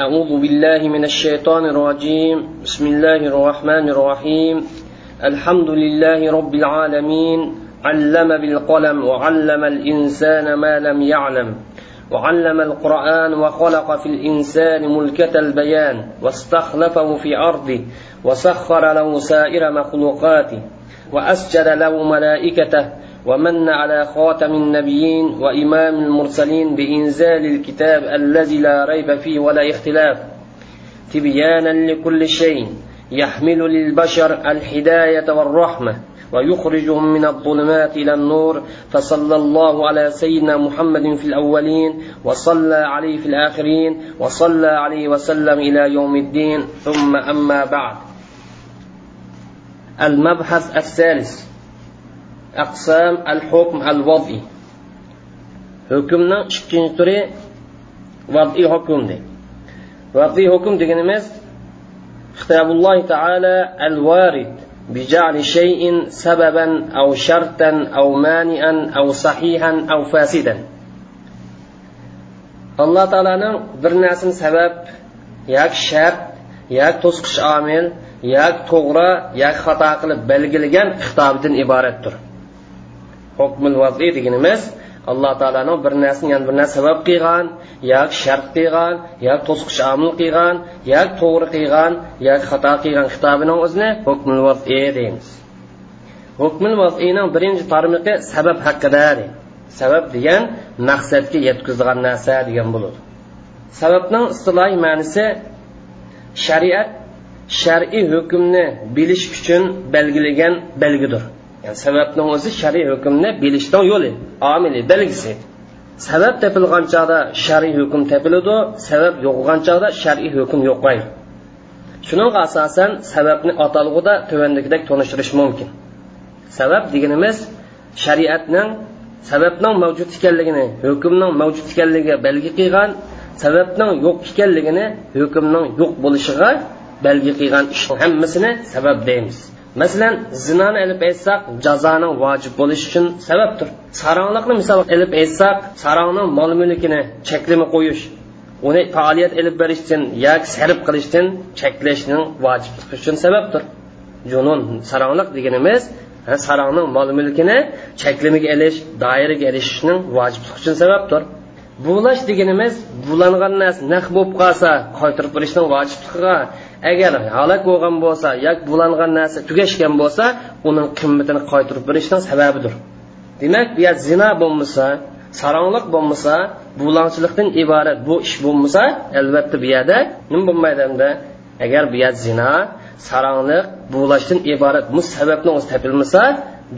أعوذ بالله من الشيطان الرجيم. بسم الله الرحمن الرحيم. الحمد لله رب العالمين. علم بالقلم وعلم الإنسان ما لم يعلم. وعلم القرآن وخلق في الإنسان ملكة البيان واستخلفه في أرضه وسخر له سائر مخلوقاته وأسجد له ملائكته ومن على خاتم النبيين وإمام المرسلين بإنزال الكتاب الذي لا ريب فيه ولا اختلاف. تبيانا لكل شيء يحمل للبشر الهداية والرحمة ويخرجهم من الظلمات إلى النور. فصلى الله على سيدنا محمد في الأولين وصلى عليه في الآخرين وصلى عليه وسلم إلى يوم الدين. ثم أما بعد. المبحث الثالث. أقسام الحكم الوضعي. حكمنا شكين تري وضعي حكم دي. وضعي حكم دي نمز اختاب الله تعالى الوارد بجعل شيء سببا أو شرطا أو مانئا أو صحيحا أو فاسدا. الله تعالى نعم، برناس سبب ياك شرط ياك تسقش عامل ياك تغرى ياك خطا قلب بلغلغان اختاب عبارت دي. Hukmul vaziy deganimiz alloh taoloni bir narsani yana bir narsa sabab qilgan yoki shart qilgan yoki to'sqich omil qilgan yoki to'g'ri qilgan yoki xato qilgan kitobini o'zini hukmul vaziy deymiz. Hukmul vaziyning birinchi tarmiqi sabab haqida sabab degan maqsadga yetkazgan narsa degan bo'ladi. Sababning istilohiy ma'nosi shariat shar'iy hukmni bilish uchun belgilagan belgidir. Yani sababning o'zi shar'iy hukmni bilishning yo'li omili belgisi sabab topilgan chog'da shar'iy hukm topiladi sabab yo'qolgan chog'da shar'iy hukm yo'qmaydi. Shuning asosan sababni atalg'uda tuvandagidek tonishtirish mumkin. Sabab deganimiz shariatning sababning mavjud ekanligini hukmning mavjud ekanligiga belgi qilgan sababning yo'q ekanligini hukmning yo'q bo'lishiga belgi qilgan ishning hammasini sabab deymiz. Masalan zinoni ilib aytsak jazoning vojib bo'lishi uchun sababdir. Saronliqni misol ilib aytsak sarongning mol mulkini cheklama qo'yish uni faoliyat ilib berishdan yoki sarf qilishdan cheklashni vojib uchun sababdir. Junun saronliq deganimiz sarongning mol mulkini cheklamaga ilish doiraga ilishishning vojib uchun sababdir. Bulash deganimiz bulangan narsa naq bo'lib qolsa qaytirib berishning vojibligiga agar halok bo'lgan bo'lsa yoki bulangan narsa tugashgan bo'lsa uning qimmatini qaytirib berishning sababidir. Demak bu yer zino bo'lmasa saronliq bo'lmasa bulangchilikdan iborat bu ish bo'lmasa albatta bu yerda nima bo'lmaydi endi agar bu yer zino saronliq bulashdan iborat bu sababni o'zi topilmasa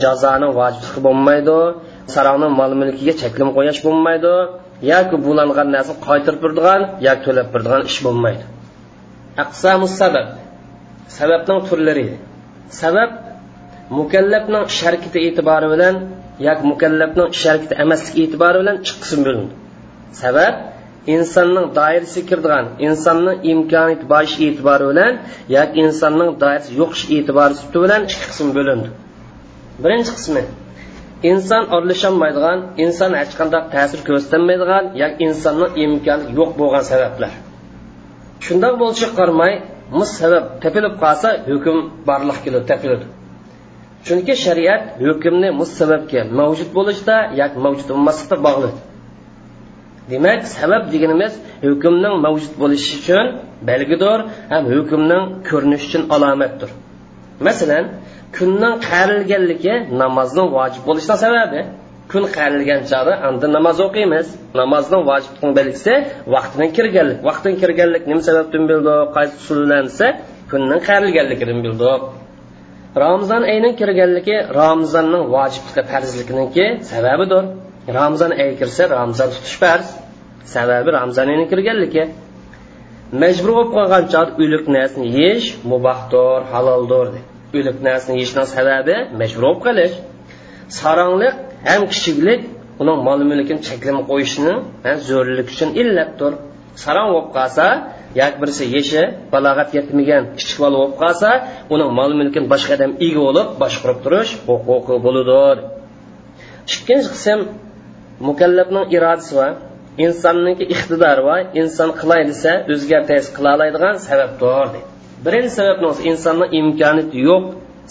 jazoni vojibligi bo'lmaydi. Sarongning mol mulkiga cheklim qo'yish bo'lmaydi yoki bulangan narsani qaytirib beradigan yoki to'lab beradigan ish bo'lmaydi. Aqsamus sabab. Sababning turlari. Sabab mukallafning sharkiti e'tibori bilan yoki mukallafning sharkiti emasligi e'tibori bilan ikki qism bo'lindi sabab insonning doirasiga kiradigan insonning imkoniyati borish e'tibori bilan yoki insonning doirasi yo'qish e'tibori bilan ikki qism bo'lindi birinchi qismi. Inson aralasholmaydigan inson hech qanday ta'sir ko'rsatmaydigan yoki insonning imkoni yo'q bo'lgan sabablar. Shundoq bo'lishiga qaramay bu sabab tepilib qolsa hukm borliq kelib tepiladi. Chunki shariat hukmni bu sababga mavjud bo'lishda yoki mavjud bo'lmaslikda bog'ladi demak sabab deganimiz hukmning mavjud bo'lishi uchun belgidir ham hukmning ko'rinishi uchun alomatdir. Masalan kunning qarilganligi namozning vojib bo'lishining sababi. Kun qarilgan chog'da anda namoz o'qiymiz. Namozning vojibning belgisi vaqtidan kirganlik vaqtdan kirganlik nima sababdan bildi qaysi usullansa kunning qarilganligidan bildi ramazon oyining kirganligi ramazonning vojibligi farzliginiki sababidir. Ramazon oyi kirsa ramazon tutish farz. Sababi ramazon oyining kirganligi. Majbur bo'lib qolgan chog'da o'lik narsani yeyish mubohdir haloldir. O'lik narsani yeyishning sababi majbur bo'lib qolish saronliq ham kichiklik uning mol mulkini cheklamay qo'yishni zo'rlik uchun illatdir saron bo'lib qolsa yoki birisi yeshi balog'at yetmagan kichik bola bo'lib qolsa uning mol mulkini boshqa odam ega bo'lib boshqarib turish huquqi bo'ladi ikkinchi qism mukallafning irodasi va insonniki iqtidori va inson qilay desa o'zgartirish qila oladigan sababdir deydi birinchi sabab insonni imkoniyati yo'q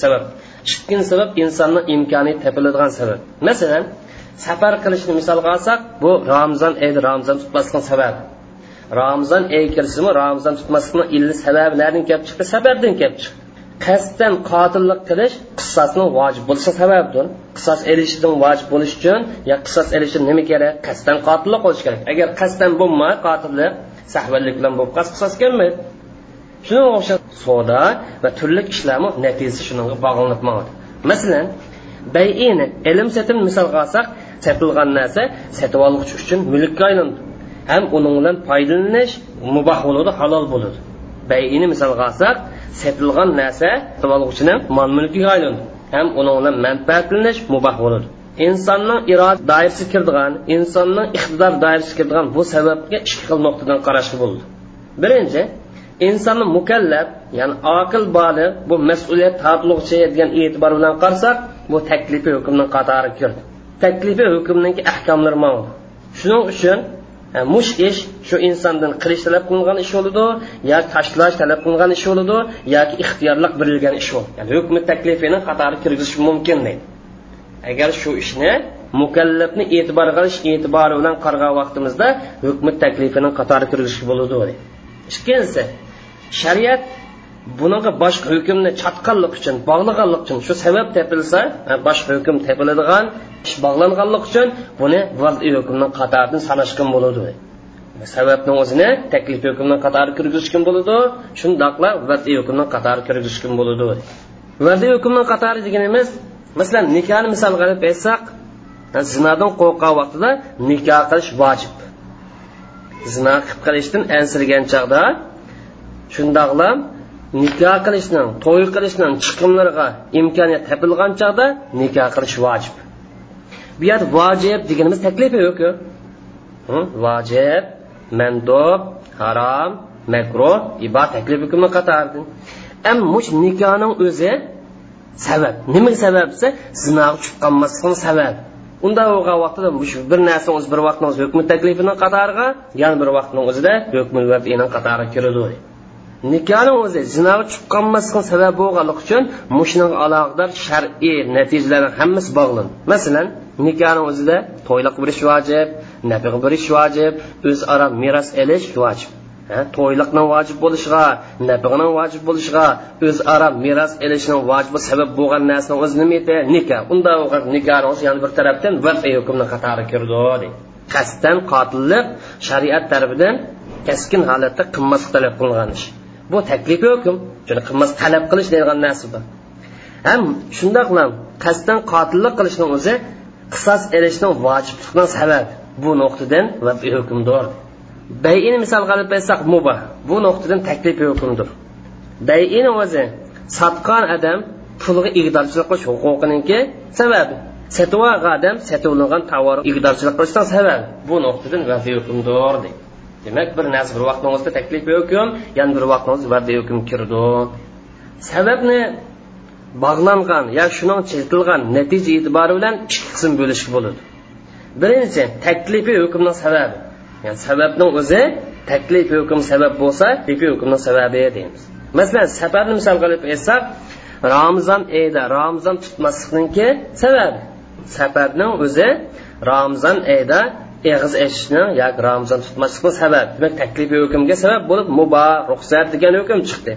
sabab. Ikkinchi sabab insonni imkoniyati topiladigan sabab. Masalan safar qilishni misolga olsak bu ramzon oyida ramzon tutmaslikni sababi. Ramzon oyi kirsimi ramzon tutmaslikni illi sababi nadan kelib chiqdi? Sababdan kelib chiqdi. Qasddan qotillik qilish qissosni vojib bo'lishi sababdir. Qissos elishdan vojib bo'lish uchun yo qissos elish uchun nima kerak? Qasddan qotillik qilish kerak. Agar qasddan bo'lmay qotillik sahvallik bilan bo'lib qolsa qissos kelmaydi. Shunga o'xshab savdo va turli ishlarni natijasi shunga bog'lanib masalan bayini ilm setim misolga olsak sotilgan narsa sotib olish uchun mulkka aylandi ham uning bilan foydalanish muboh bo'ladi halol bo'ladi. Bayini misolga olsak sotilgan narsa sotib oluvchini mol mulkiga aylandi ham uning bilan manfaatlanish muboh bo'ladi. Insonning iroda doirasiga kirdigan insonning iqtidor doirasiga kirdigan bu sababga ikki xil nuqtadan qarashga bo'ldi. Birinchi insonni mukallab ya'ni oqil boli bu mas'uliyat tortluqchi degan e'tibor bilan qarasak bu taklifi hukmning qatori kirdi. Taklifi hukmniki ahkomlari mavud shuning uchun e, mush ish shu insondan qilish talab qilingan ish bo'ladi yoki tashlash talab qilingan ish bo'ladi yoki ixtiyorlik berilgan ish bo'ladi ya'ni hukmi taklifini qatori kirgizish mumkin deydi. Agar shu ishni mukallafni e'tibor qilish e'tibori bilan qaragan vaqtimizda hukmi taklifini qatori kirgizish bo'ladi deydi. Ikkinchisi shariat bunaqa boshqa hukmni chatqanlik uchun bog'laganlik uchun shu sabab tepilsa boshqa hukm tepiladigan ish bog'langanlik uchun buni vaziy hukmni qatoridan sanashgan bo'ladi? Sababni o'zini taklif hukmni qatori kirgizishgan bo'ladi? Shundoqla vaziy hukmni qatori kirgizishgan bo'ladi? Vaziy hukmni qatori deganimiz masalan nikohni misol qilib aytsak zinodan qo'rqqan vaqtida nikoh qilish vojib. Zino qilib qilishdan ansirgan chog'da shundoqla nikoh qilishning to'y qilishning chiqimlariga imkoniyat topilgan chog'da nikoh qilish vojib. Bu yer vojib deganimiz taklifi yo'q vojib mandob harom makruh ibo taklif hukmi qatordi ammo nikohning o'zi sabab. Nima sabab desa zinoga tushib qolmaslikning sababi unda bo'lgan vaqtida bir narsa o'zi bir vaqtni o'zi hukmi taklifini qatoriga yana bir vaqtning o'zida hukmi qatoriga kiradi. Nikohni o'zi zinoga tushib qolmaslikni sabab bo'lganligi uchun mushunga aloqador shar'iy natijalarni hammasi bog'lan masalan nikohni o'zida to'yliq berish vojib nafiq berish vojib o'zaro meros elish vojib. To'yliqni vojib bo'lishiga nafiqni vojib bo'lishiga o'zaro meros elishni vojibi sabab bo'lgan narsani o'zi nima edi nikoh unda nikohni o'zi yana bir tarafdan vafiy hukmni qatori kirdi qasddan qotillik shariat tarafidan kaskin holatda qilmaslik talab qilingan ish. Bu taklif hukm shuni qilmas talab qilish deydigan narsa bor. Ham shundoq bilan qasddan qotillik qilishni o'zi qisos ilishni vojiblikning sababi bu nuqtadan va hukmdor. Bayini misol qilib aytsak mubah. Bu nuqtadan taklif hukmdir. Bayini o'zi sotgan odam pulga igdorchilik qilish huquqiniki sababi sotib olgan odam sotilgan tovar igdorchilik qilishdan sababi bu nuqtadan vafiy hukmdor deydi. Demak bir narsa bir vaqtni o'zida taklif hukm yana bir vaqtni o'zida va'da hukm kirdi. Sababni bog'langan yo shuning chetilgan natija e'tibori bilan ikki qism bo'lishga bo'ladi. Birinchi taklifiy hukmning sababi. Ya'ni sababning o'zi taklif hukm sabab bo'lsa taklifiy hukmning sababi deymiz. Masalan safarni misol qilib aytsak ramzon oyida ramzon tutmaslikniki sababi. Safarning o'zi ramzon oyida eg'iz eshishni yoki ramzon tutmaslikni sabab demak taklifiy hukmga sabab bo'lib mubo ruxsat degan hukm chiqdi.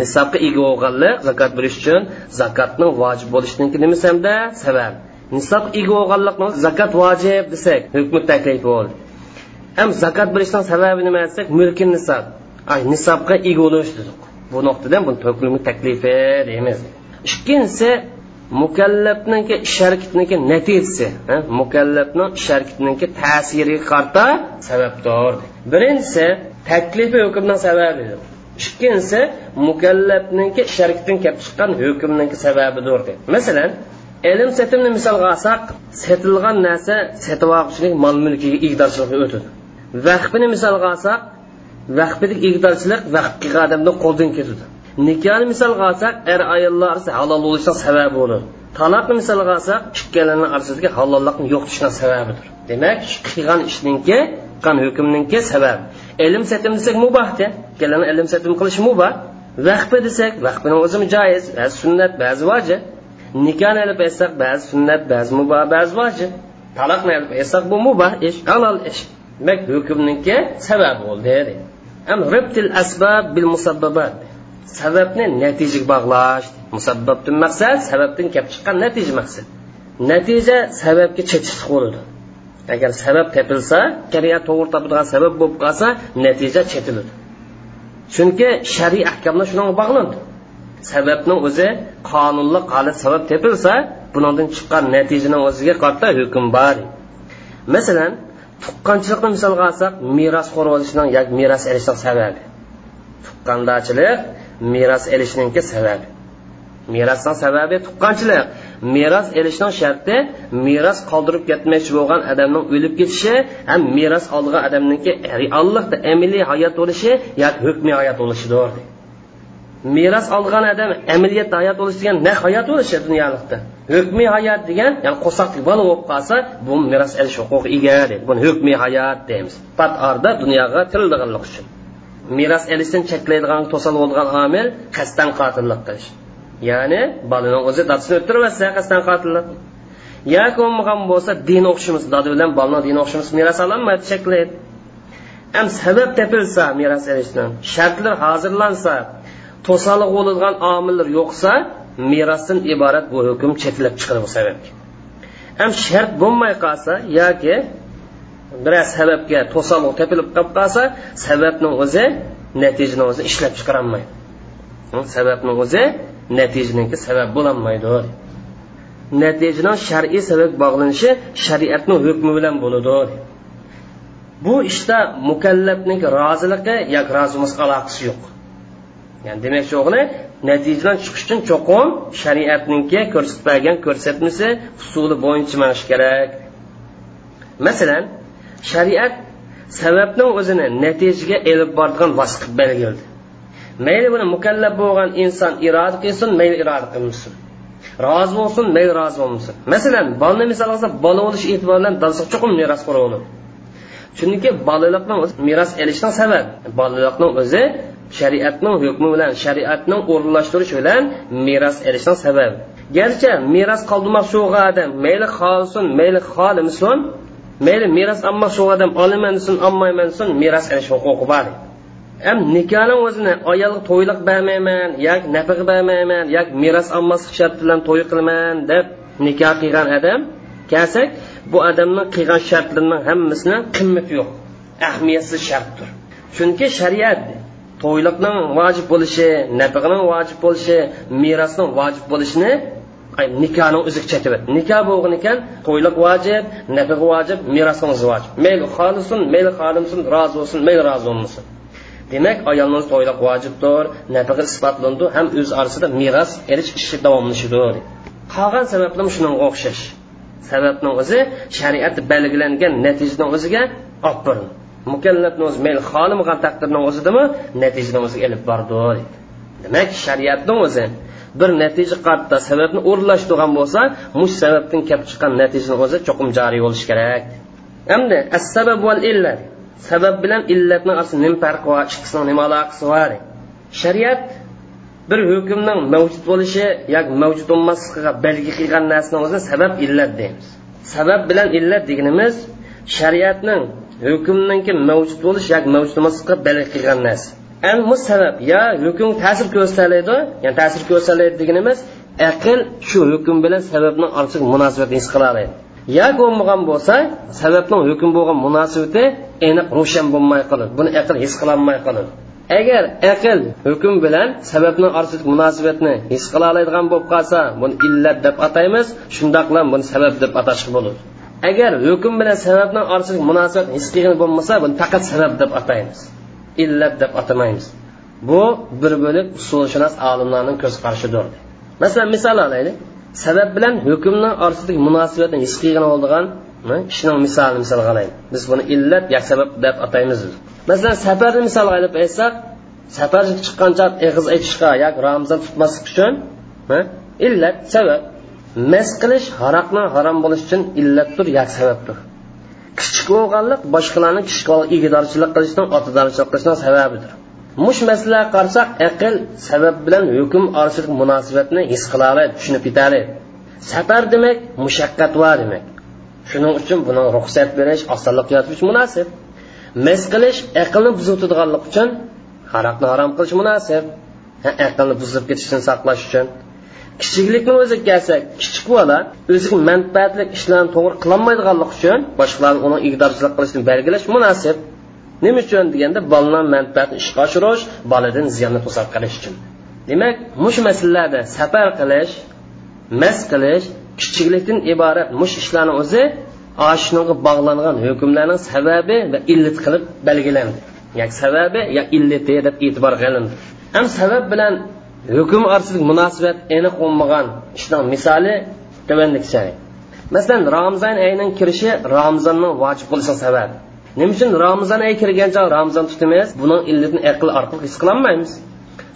Nisobga ega bo'lganlik zakot berish uchun zakotning vojib bo'lishniki nimasi hamda sabab. Nisob ega bo'lganlikni zakot vojib desak hukmi taklif bo'ldi ham zakot berishning sababi nima desak mulki nisob. Ay nisobga ega bo'lish dedik. Bu nuqtadan buni hukmi taklifi deymiz. Ikkinchisi mukallabniki ish harakatniki natijasi mukallabni ish harakatniki ta'siriga qarta sababdor. Birinchisi taklifi hukmning sababi. Ikkinchisi mukallabniki ish harakatidan kelib chiqqan hukmniki sababidir deb. Masalan ilm setimni misolga olsak setilgan narsa setib mol mulkiga igdorchilikka o'tadi. Vahbini misolga olsak vaqfidagi igdorchilik vaqfga odamni qo'ldan ketadi. Nikohni misolga olsak er ayollar halol bo'lishning sababi bo'ladi taloqni misolga olsak ikkalarni orasidagi halollikni yo'qotishni sababidir. Demak qilgan ishninki qilgan hukmninki sababi ilm satim desak mubahda ikkalarni ilm satim qilish mubah. Vahbi desak vahbini o'zi joiz ba'zi sunnat ba'zi vojib nikahni ilib aytsak ba'zi sunnat ba'zi mubah ba'zi vojib taloqni ilib aytsak bu mubah ish halol ish. Demak hukmniki sababi bo'ldi am ribtil asbab bil musabbabat. Sababni natijaga bog'lash musabbabdan maqsad sababdan kelib chiqqan natija maqsad. Natija sababga chetishlik bo'ladi agar sabab topilsa shariat to'g'ri topadigan sabab bo'lib qolsa natija chetiladi. Chunki shariy ahkomlar shunga bog'landi. Sababni o'zi qonunli holat sabab topilsa bundan chiqqan natijani o'ziga qarata hukm bor. Masalan tuqqanchilikni misolga olsak meros bo'lishning yoki meros olishning sababi. Tuqqandachilik meros olishningki sababi. Merosning sababi tuqqanchilik. Meros olishning sharti meros qoldirib ketmoqchi bo'lgan odamning o'lib ketishi ham meros olgan odamniki reallikda amiliy hayot bo'lishi yoki hukmiy hayot bo'lishidir. Meros olgan odam amaliyatda hayot bo'lishi degan na hayot bo'lishi dunyolikda? Hukmiy hayot degan ya'ni qo'saqlik bola bo'lib qolsa bu meros olish huquqi ega deydi buni hukmiy hayot deymiz. Pat arda dunyoga tirildiganlik uchun. Meros olishdan cheklaydigan to'sal bo'lgan omil qasddan qotillik qilish. Ya'ni bolaning o'zi dadasini o'ltirmasa qasddan qotillik. Yoki bo'lmagan bo'lsa din o'qishimiz dada bilan bolani din o'qishimiz meros ololmaydi cheklaydi. Ham sabab topilsa meros olishdan shartlar hozirlansa to'saliq bo'ladigan omillar yo'qsa merosdan iborat bu hukm chetlab chiqadi bu sababga. Ham shart bo'lmay qolsa yoki biror sababga to'saliq topilib qolib qolsa sababni o'zi natijani o'zi ishlab chiqarolmaydi hm, sababni o'zi natijaniki sabab bo'lolmaydi natijani shar'iy sabab bog'lanishi shariatni hukmi bilan bo'ladi. Bu ishda mukallafning roziligi yoki rozimas aloqasi yo'q. Ya'ni demakchi o'g'li natijadan chiqish uchun cho'qim shariatniki ko'rsatmagan ko'rsatmasi usuli bo'yicha manish kerak. Masalan shariat sababni o'zini natijaga elib boradigan vosqib belgildi. Mayli buni mukallaf bo'lgan inson iroda qilsin mayli iroda qilmasin. Rozi bo'lsin mayli rozi bo'lmasin. Masalan bolani misol olsak bola bo'lish e'tibori bilan dalsa chuqur merosxo'r bo'ladi chunki bolalikni meros olishning sabab bolalikni o'zi shariatning hukmi bilan shariatning o'rinlashtirishi bilan meros olishdan sababi garchi meros qoldirmoqchi bo'lgan odam mayli xohlasin mayli xohlamasin mayli meros olmoqchi bo'lgan odam olaman desin olmayman desin meros olish huquqi bor ham nikohni o'zini ayolga to'yliq bermayman yoki nafaqa bermayman yoki meros olmaslik shart bilan to'y qilaman deb nikoh qilgan odam kelsak bu odamni qilgan shartlarning hammasini qimmati yo'q ahamiyatsiz shartdir. Chunki shariat to'yliqning vojib bo'lishi nafaqaning vojib bo'lishi merosning vojib bo'lishini nikohning o'zi chetib nikoh bo'lgan ekan to'yliq vojib nafiq vojib merosning o'zi vojib. Mayli xohlasin mayli xohlamasin rozi bo'lsin mayli rozi bo'lmasin. Demak ayolning to'yliq vojibdir nafiqa isbotlandi ham o'z orasida meros erish ishi davomlashidir qolgan sabablar shunga o'xshash. Sababning o'zi shariat belgilangan natijani o'ziga olib borin mukallafni o'zi mayli xohlamagan taqdirning o'zidami natijani o'ziga ilib bordi. Demak shariatni o'zi bir natija qarta sababni o'rinlashtirgan bo'lsa mush sababdan kelib chiqqan natijani o'zi cho'qim joriy bo'lishi kerak. Endi as sabab val illat. Sabab bilan illatni orasida nima farqi bor ikkisini nima aloqasi bor? Shariat bir hukmning mavjud bo'lishi yoki mavjud bo'lmasligiga belgi qilgan narsani o'zini sabab illat deymiz. Sabab bilan illat deganimiz shariatning hukmninki mavjud bo'lish yoki mavjud emasligiga belgi qilgan narsa. Bu sabab yo hukm ta'sir ko'rsatadi. Ya'ni ta'sir ko'rsatadi deganimiz aql shu hukm bilan sababni orasiga munosabatni his qila oladi. Yoki bo'lmagan bo'lsa sababning hukm bo'lgan munosabati aniq ro'shan bo'lmay qoladi. Buni aql his qilolmay qoladi. Agar aql hukm bilan sababni orasidagi munosabatni his qila oladigan bo'lib qolsa buni illat deb ataymiz shundoqla buni sabab deb atash bo'ladi. Agar hukm bilan sababni orasidagi munosabat his qilgan bo'lmasa buni faqat sabab deb ataymiz. Illat deb atamaymiz. Bu bir bo'lib usulshunos olimlarning ko'z qarashidir masalan misol olaylik. Sabab bilan hukmni orasidagi munosabatni his qilgan bo'lgan hm, ishning misolini misol qilaylik. Biz buni illat yo sabab deb ataymiz. Masalan safarni misol qilib aytsak safarga chiqqancha eg'iz aytishga yoki ramzon tutmaslik uchun hm, illat sabab. Mas qilish haroqni harom bo'lish uchun illatdir yoki sababdir? Kichik bo'lganlik boshqalarni kichik egidorchilik qilishdan otidorchilik qilishdan sababidir. Mush masalaga qarasak aql sabab bilan hukm orasidagi munosabatni his qila oladi tushunib yetadi safar demak mushaqqat va demak. Shuning uchun buni ruxsat berish osonlik yaratish munosib. Mas qilish aqlni buzitadiganlik uchun haroqni harom qilish munosib. Aqlni buzib ketishdan saqlash uchun. Kichiklikni o'ziga kelsa kichik bola o'ziga manfaatli ishlarni to'g'ri qilolmaydiganligi uchun boshqalarni uni igdorchilik qilishni belgilash munosib. Nima uchun deganda bolalar manfaatni ishga oshirish boladan ziyonni qilish uchun. Demak mush masalalarda safar qilish mas qilish kichiklikdan iborat mush ishlarni o'zi shunga bog'langan hukmlarning sababi va illat qilib belgilandi ya'ni sababi yo illati deb e'tibor qilindi. Ham sabab bilan hukm orasidagi munosabat aniq bo'lmagan ishning misoli tuvandikcha masalan ramzon oyining kirishi ramzonning vojib bo'lishi sabab. Nima uchun ramazon oyi kirgancha ramazon tutamiz? Buning illatini aql orqali his qilolmaymiz.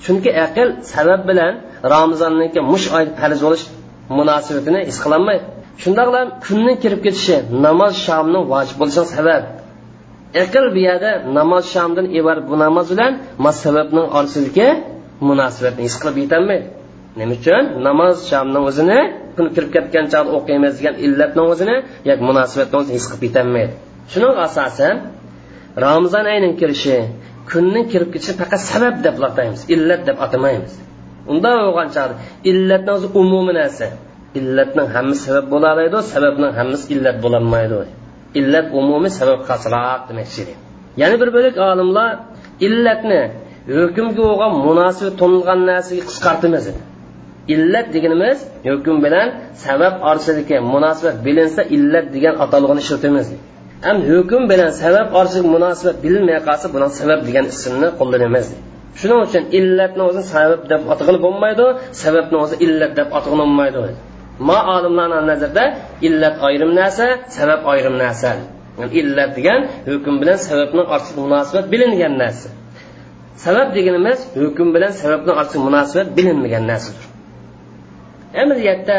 Chunki aql sabab bilan ramazonniki mush oy farz bo'lish munosabatini his qilolmaydi. Shundoqla kunning kirib ketishi namoz shomni vojib bo'lishi sabab. Aql bu yerda namoz shomdan iborat bu namoz bilan sababning orasidagi munosabatni his qilib yetolmaydi nima uchun? Namoz shomni o'zini kun kirib ketgan chog'da o'qiymiz degan illatni o'zini yoki munosabatni o'zini his qilib yetolmaydi shuning asosan ramazon oyining kirishi kunning kirib ketishi faqat sabab deb ataymiz illat deb atamaymiz. Unda bo'lgan chog'da illatni o'zi umumiy narsa. Illatning hammasi sabab bo'laoladi sababning hammasi illat bo'lolmaydi illat umumiy sabab qasroq demoqchi yana bir bo'lak olimlar illatni hukmga bo'lgan munosib to'nilgan narsaga qisqartimiz. Illat deganimiz hukm bilan sabab orasidagi munosabat bilinsa illat degan atalg'ini ishlatamiz ham hukm bilan sabab orasidagi munosabat bilinmay qolsa buni sabab degan ismni qo'llanamiz. Shuning uchun illatni o'zi sabab deb atag'ili bo'lmaydi sababni o'zi illat deb atag'ili bo'lmaydi. Ma olimlarni nazarda illat ayrim narsa sabab ayrim narsa. Yani illat degan hukm bilan sababni orasidagi munosabat bilingan narsa. Sabab deganimiz hukm bilan sababni orasidagi munosabat bilinmagan narsadir. Amaliyotda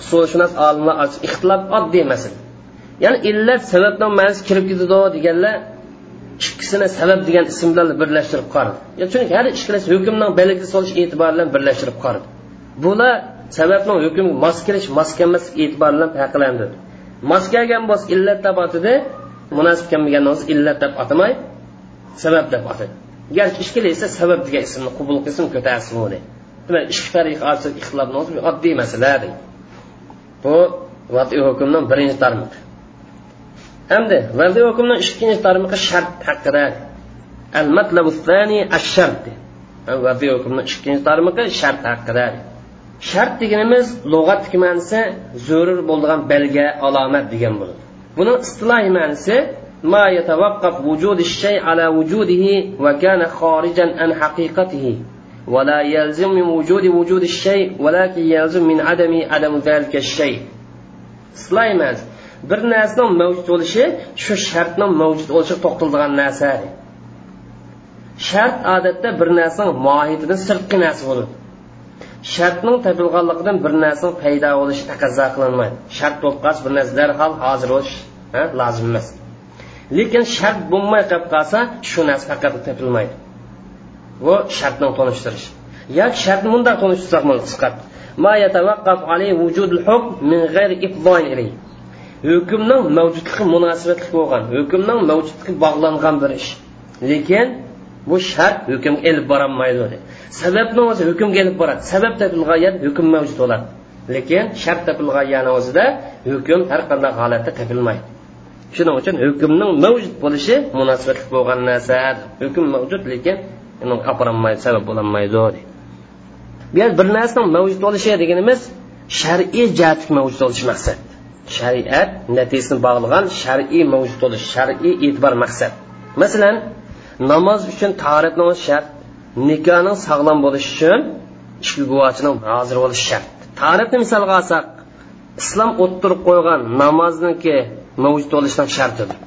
usulshunos olimlar ixtilof oddiy masala. Ya'ni illat sababni ma'nosi kirib ketadi deganlar ikkisini sabab degan ism bilan birlashtirib qaradi chunki har ikkalasi hukmning belgisi solish e'tibori bilan birlashtirib qaradi bular sababning hukmga mos kelish mos kelmaslik e'tibori bilan farqlandi mos kelgan bo'lsa illat deb otadi munosib kelmagan bo'lsa illat deb atamay sabab deb atadi garchi ishkil esa sabab degan ismni qubul qilsin ko'tarsin demak ikki tariqa orasida ixtilof oddiy masala bu vatiy hukmning birinchi tarmoqi hamda vazifa hukmning ikkinchi tarmoqi shart haqida al matlabu thani ash-shart vazifa hukmning ikkinchi tarmoqi shart haqida shart deganimiz lug'atdagi ma'nosi zarur bo'lgan belga alomat degan bo'ladi buning istilohiy ma'nosi ما يتوقف وجود الشيء على وجوده وكان خارجا عن حقيقته ولا يلزم من وجود وجود الشيء ولكن يلزم من عدم عدم ذلك الشيء istilohiy ma'nosi bir narsaning mavjud bo'lishi shu shartning mavjud bo'lishi to'xtaladigan narsa shart odatda bir narsaning mohiyatidan sirtqi narsa bo'ladi shartning topilganligidan bir narsaning paydo bo'lishi taqozo qilinmaydi shart bo'lib qolsa bir narsa darhol hozir bo'lish lozim emas lekin shart bo'lmay qolib qolsa shu narsa faqat topilmaydi bu shartni tonishtirish. Yoki shartni bundoq tonishtirsak hukmning mavjudligi munosabatli bo'lgan hukmning mavjudligi bog'langan bir ish. Lekin bu shart hukmga elib borolmaydi sababni o'zi hukmga elib boradi. Sabab topilgan yer hukm mavjud bo'ladi. Lekin shart topilgan yerni o'zida hukm har qanday holatda topilmaydi. Shuning uchun hukmning mavjud bo'lishi munosabatli bo'lgan narsa. Hukm mavjud lekin aparolmaydi sabab bo'lolmaydi bu yer bir narsaning mavjud bo'lishi deganimiz shar'iy jihati mavjud bo'lishi maqsad. Shariat natijasini bog'lagan shar'iy mavjud bo'lish shar'iy e'tibor maqsad. Masalan namoz uchun tahoratni shart nikohning sog'lom bo'lishi uchun ishki guvochining hozir bo'lishi shart. Tahoratni misolga olsak islom o'ttirib qo'ygan namozniki mavjud bo'lishdan shartidir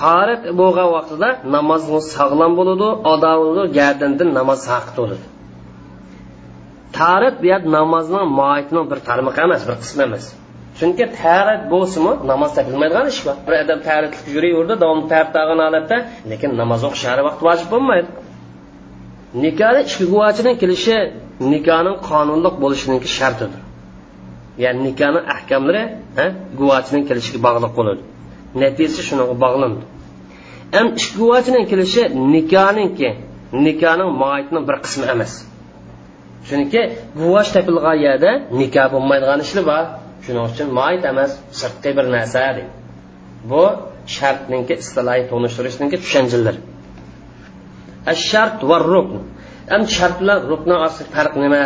tahorat bo'lgan vaqtida namoz sog'lom bo'ladi ado gardindan namoz haq bo'ladi tarat bu namozning moitining bir tarmoqi emas bir qismi emas. Chunki tarat bo'lsimi namoz topilmaydigan ish bor. Bir odam taratlik yuraverdi davom tarat olgan holatda lekin namoz o'qish har vaqt vojib bo'lmaydi. Nikohda ichki guvochining kelishi nikohning qonunliq bo'lishiniki shartidir. Ya'ni nikohni ahkamlari guvochining kelishiga bog'liq bo'ladi. Natijasi shunga bog'landi ham ish guvochining kelishi nikohningki nikohning moitni bir qismi emas. Chunki guvoch topilgan yerda nikoh bo'lmaydigan ishlar bor. Shuning uchun moit emas sirtqi bir narsa bu shartninki istilohiy tonishtirishniki tushunchalar shart va rukn. Ham shart bilan rukni orasida farq nima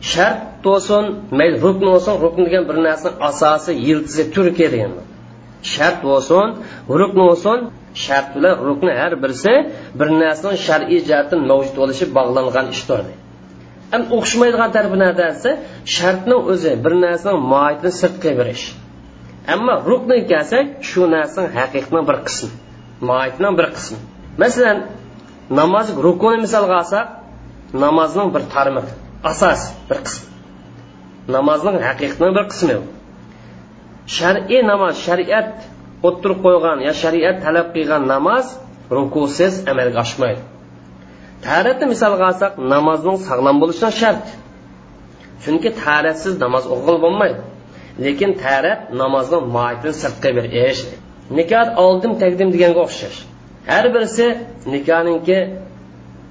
shart bo'lsin mayli rukn bo'lsin rukn degan bir narsani asosi yildizi turki degan shart bo'lsin rukn bo'lsin shart bilan rukni har birisi bir narsaning shar'iy jihatdan mavjud bo'lishi bog'langan ishdir ham o'xshamaydigan tarafi nada shartni o'zi bir narsaning moyitini sirtqa berish. Ammo rukni kelsak shu narsaning haqiqatning bir qismi moyitning bir qismi. Masalan namoz rukuni misolga olsak namozning bir tarmog'i asos bir qism. Namozning haqiqatning bir qismi. Shar'iy namoz shariat o'ttirib qo'ygan yo shariat talab qilgan namoz rukusiz amalga oshmaydi. Taratni misolga olsak namozning sog'lom bo'lishi shart. Chunki taratsiz namoz o'qil bo'lmaydi. Lekin tarat namozning moitini sirtqa berish nikoh oldim taqdim deganga o'xshash. Har birisi nikohningki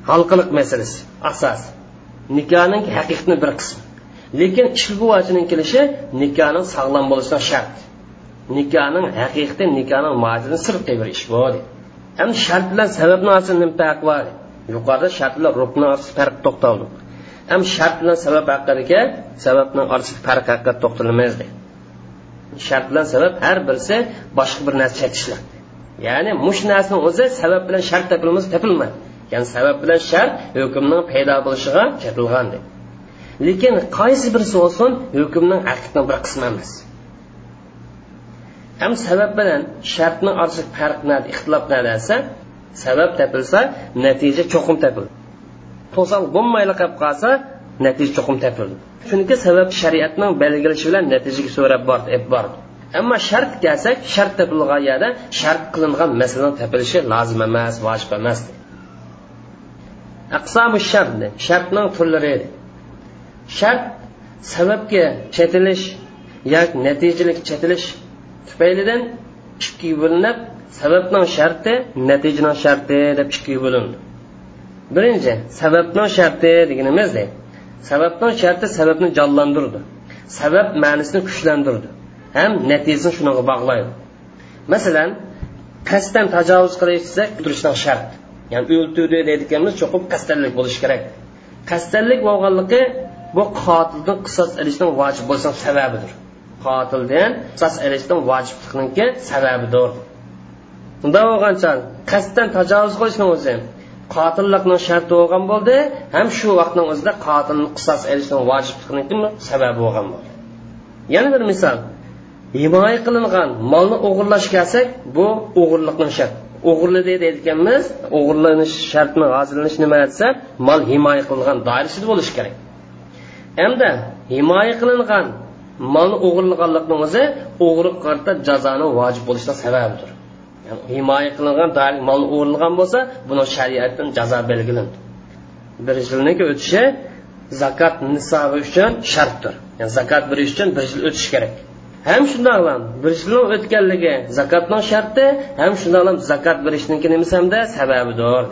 halqiliq masalasi asos nikohning haqiqiy bir qismi. Lekin ishguvachining kelishi nikohning sog'lom bo'lishidan shart. Nikohning haqiqiy nikohning moatini sirtqa bir ish bu ham shart bilan sababni orasida farq bor yuqorida shart bilan rukni farq to'xtaldi. Ham shart bilan sabab haqidagi sababni orasida farq haqida to'xtalmaymiz shart bilan sabab har birisi boshqa bir narsa chatishlar ya'ni mush narsani o'zi sabab bilan shart topilmasa topilmaydi ya'ni sabab bilan shart hukmning paydo bo'lishiga kiritilgan lekin qaysi birisi bo'lsin hukmning haqiqiy bir qismi emas. Ham sabab bilan shartni orasida farq nada ixtilof nada desa sabab topilsa natija cho'qim topildi to'sal bo'lmayli qolib qolsa natija cho'qim topildi chunki sabab shariatning belgilashi bilan natijaga so'rab bordi bordi. Ammo shart kelsak shart topilgan yerda shart qilingan masalan topilishi lozim emas vojib emas aqsamu shart shartning turlari shart sababga chetilish yoki natijalik chetilish tufaylidan ikkiga bo'linib sababning sharti natijaning sharti deb ikkiga bo'lindi birinchi sababning sharti deganimiz sababning sharti sababni jonlantirdi. Sabab ma'nisini kuchlantirdi. Ham natijasini shunga bog'laydi. Masalan qasddan tajovuz qilish desak turishdan shart. Ya'ni o'ltirdi deydiganimiz cho'qib qasdanlik bo'lishi kerak. Qasddanlik bo'lganligi bu qotilni qisos ilishni vojib bo'lsa sababidir. Qotildan qisos ilishni vojibliqniki sababidir. Unda bo'lgancha qasddan tajovuz qilishni o'zi qotillikning sharti bo'lgan bo'ldi ham shu vaqtning o'zida qotilni qisos ilishni vojibliqniki sababi bo'lgan bo'ldi. Yana bir misol himoya qilingan molni o'g'irlash kelsak bu o'g'irlikning shart o'g'irladi deydiganmiz. O'g'irlanish shartni hozirlanish nima desa mol himoya qilingan doirasida bo'lishi kerak. Hamda himoya qilingan molni o'g'irlaganlikni o'zi o'g'riq qarta jazoni vojib bo'lishidan sababidir yani himoya qilingan mol o'g'irlagan bo'lsa buni shariatdan jazo belgilandi. Bir yilniki o'tishi zakot nisobi uchun shartdir. Ya'ni zakot berish uchun bir yil o'tishi kerak. Ham shundoq ham. Bir o'tganligi zakotning sharti ham shundoq ham zakot berishniki nimasi hamda sababidir.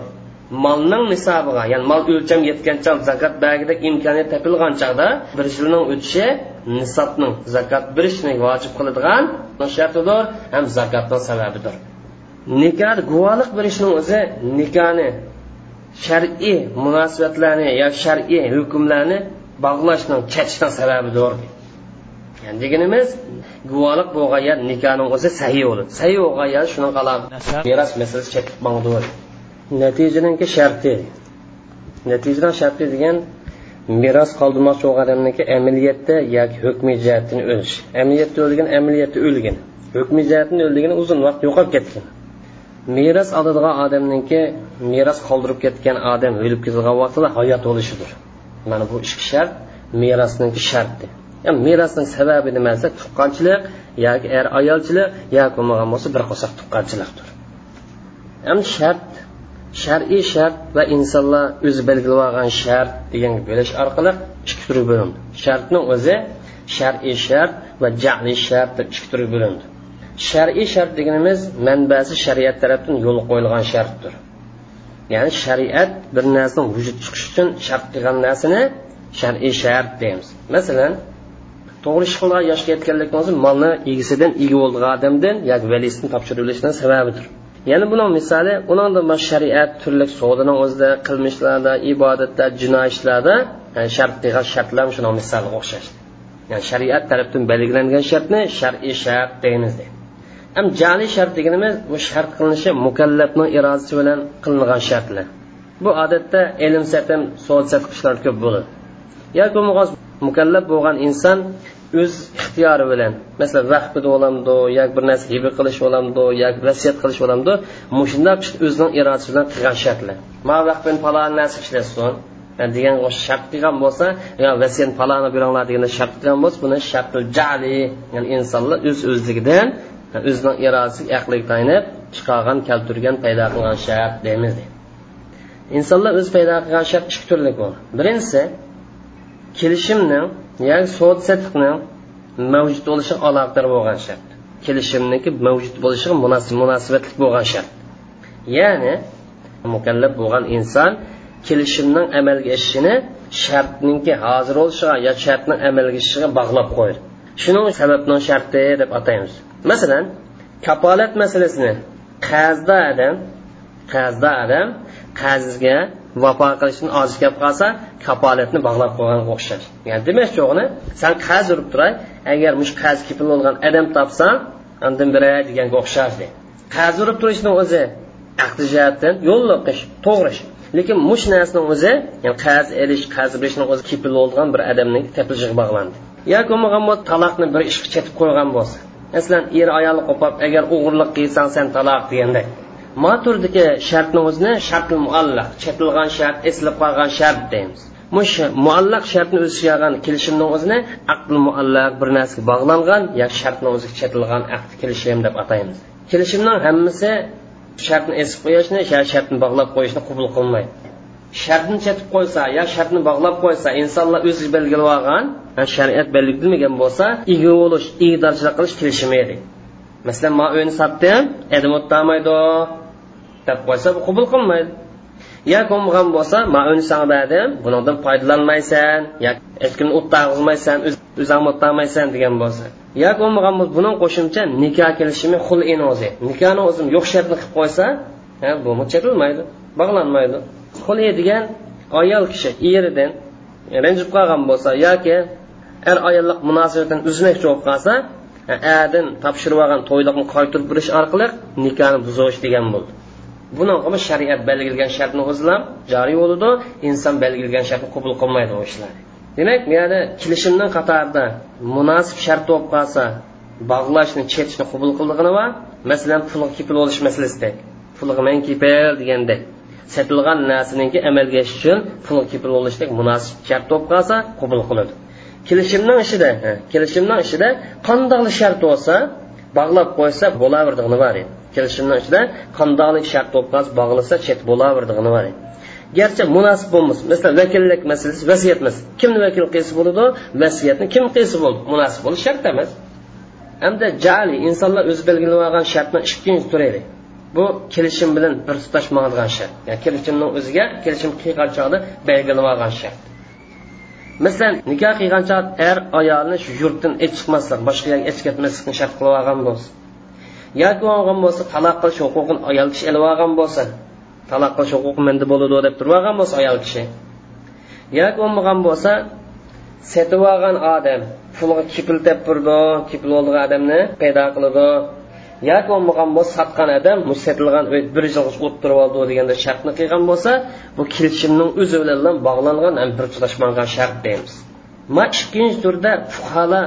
Molning nisobiga ya'ni mol o'lcham yetgancha zakot bagida imkoniyat topilgan chog'da bir yilning o'tishi nisobning zakot berishni vojib qiladigan shartidir ham zakotning sababidir. Nikoh guvohlik berishning o'zi nikohni shar'iy munosabatlarni yoki shar'iy hukmlarni bog'lashning chatishdan sababidir. Yani deganimiz guvohlik bo'lgan nikohning o'zi sahiy bo'ladi. Sahiy bo'lgan shuni meros masalasi chetib natijaniki sharti. Natijadan sharti degan meros qoldirmoqchi bo'lgan odamniki amaliyatda yoki hukmiy jihatdan o'lish. Amaliyatda o'lgan amaliyatda o'lgan. Hukmiy jihatdan o'ldigani uzun vaqt yo'qolib ketgan. Meros oladigan odamniki meros qoldirib ketgan odam o'lib ketgan vaqtida hayot bo'lishidir mana bu ikki shart merosniki sharti yani merosning sababi nima desa tuqqanchilik yoki er ayolchilik yoki bo'lmagan bo'lsa bir qo'saq tuqqanchilikdir. Endi shart shar'iy shart va insonlar o'zi belgilab olgan shart degan bo'lish orqali ikki turga bo'lindi. Shartni o'zi shar'iy shart va jali shart deb ikki turga bo'lindi. Shar'iy shart deganimiz manbasi shariat tarafdan yo'l qo'yilgan shartdir. Ya'ni shariat bir narsani vujud chiqishi uchun shart qilgan narsani shar'iy shart deymiz. Masalan to'g'ri ish qilgan yoshga yetganlik bo'lsa molni egisidan ega bo'lgan odamdan yoki valisidan topshirilishidan sababidir. Yana buning misoli uningda shariat turli savdoni o'zida qilmishlarda ibodatda jinoiy ishlarda yani shart degan shartlar shuni misolga o'xshash. Ya'ni shariat tarafdan belgilangan shartni shar'iy shart deymiz deydi. Ham jali shart deganimiz bu shart qilinishi mukallafning irodasi bilan qilingan shartlar. Bu odatda ilm satim soat satqishlar ko'p bo'ladi. Yoki mukallaf bo'lgan inson o'z ixtiyori bilan masalan vaqtida bo'lamdi yoki bir narsa hiba qilish bo'lamdi yoki vasiyat qilish bo'lamdi mushundoq o'zining irodasi bilan qilgan shartlar. Ma vaqtdan falon narsa ishlasin degan shart qilgan bo'lsa yo vasiyat faloni beringlar degan shart qilgan bo'lsa buni shartul jali ya'ni insonlar o'z o'zligidan o'zining irodasiga aqliga tayanib chiqargan keltirgan paydo qilgan shart deymiz. Insonlar o'z paydo qilgan shart ikki turli bo'ladi. Birinchisi kelishimni ya'ni sud satiqni mavjud bo'lishi aloqador bo'lgan shart. Kelishimniki mavjud bo'lishiga munosabatli bo'lgan shart. Ya'ni mukallaf bo'lgan inson kelishimning amalga oshishini shartninki hozir bo'lishiga yo shartning amalga oshishiga bog'lab qo'ydi. Shuning sababning sharti deb ataymiz. Masalan kapolat masalasini qazda adam qazda adam qazga vafo qilishni ojiz kelib qolsa kapolatni bog'lab qo'yganga o'xshash. Ya'ni demak o'g'li san qaz urib turay agar mush qaz kipil bo'lgan odam topsang andan biray deganga o'xshardi qaz urib turishni o'zi aqli jihatdan yo'lliqish to'g'ri ish lekin mush narsani o'zi yani qaz elish qaz berishni o'zi kipil bo'lgan bir odamning tepilishiga bog'landi. Yoki bo'lmagan taloqni bir ishga chetib qo'ygan bo'lsa. Masalan er ayolni qo'pab agar o'g'irlik qilsang sen taloq degandek. Ma shartni o'zini shartli muallaq chetilgan shart eslab qolgan shart deymiz. Mush muallaq shartni o'zi suyagan kelishimni o'zini aql muallaq bir narsaga bog'langan yoki shartni o'ziga chetilgan aqd kelishim deb ataymiz. Kelishimning hammasi shartni esib qo'yishni shartni bog'lab qo'yishni qabul qilmaydi. Shartni chetib qo'ysa yo shartni bog'lab qo'ysa insonlar o'zi belgilab olgan shariat belgilmagan bo'lsa ega bo'lish igdorchilik qilish kelishimi edi masalan man uyni sotdim edim o'tolmaydi deb qo'ysa bu qabul qilmaydi. Yo ko'mg'an bo'lsa man uyni dedim berdim bundan foydalanmaysan yo hech kimni o'ttag'izmaysan o'zing o'tolmaysan degan bo'lsa. Yo bo'lmagan buning qo'shimcha nikoh kelishimi xul o'zi nikohni o'zim yo'q shartni qilib qo'ysa bu chetilmaydi bog'lanmaydi. Xul degan ayol kishi eridan ranjib qolgan bo'lsa yoki er ayollik munosabatini uzmoqchi bo'lib qolsa adin topshirib olgan to'yliqni qaytirib berish orqali nikohni buzish degan bo'ldi. Buni shariat belgilagan shartni o'zlam joriy bo'ladi inson belgilagan shartni qabul qilmaydi u ishlar. Demak yani kelishimning qatorida munosib shart bo'lib qolsa bog'lashni chetishni qabul qildig'ini va masalan pulga kepil bo'lish masalasidek pulga men kepil degandek sotilgan narsaniki amalga oshish uchun pulga kepil bo'lishdek munosib shart bo'lib qolsa qabul qiladi. Kelishimning ishida kelishimning ishida qandoqli shart bo'lsa bog'lab qo'ysa bo'laverdig'ini bor edi. Kelishimning ichida qandoqlik shart bo'lib bog'lasa chet bo'laverdig'ini bor edi garchi munosib bo'lmas masalan vakillik masalasi vasiyat emas kimni vakil qilsa bo'ladi? Vasiyatni kim qilsa bo'ldi? Munosib bo'lish shart emas. Hamda jali insonlar o'zi belgilab olgan shartni ikkinchi turi edi bu kelishim bilan bir tutashmaydigan shart. Ya'ni kelishimning o'ziga kelishim qilgan chog'da belgilab olgan shart. Masalan nikoh qilgan chog'da er ayolni shu yurtdan hech chiqmaslik boshqa yerga hech ketmaslikni shart qilib olgan bo'lsa. Yoki olgan bo'lsa taloq qilish huquqini ayol kishi ilib olgan bo'lsa taloq qilish huquqi menda bo'ladi deb turib olgan bo'lsa ayol kishi. Yoki bo'lmagan bo'lsa setib olgan odam pulga kipil deb turdi kipil bo'lgan odamni paydo qiladi yoki bo'lmagan bo'lsa sotgan odam setilgan bir yilga o'tirib oldi deganda shartni qilgan bo'lsa bu kelishimning o'zi bilan bog'langan ham bir tutashmagan shart deymiz. Ma ikkinchi turda fuqarolar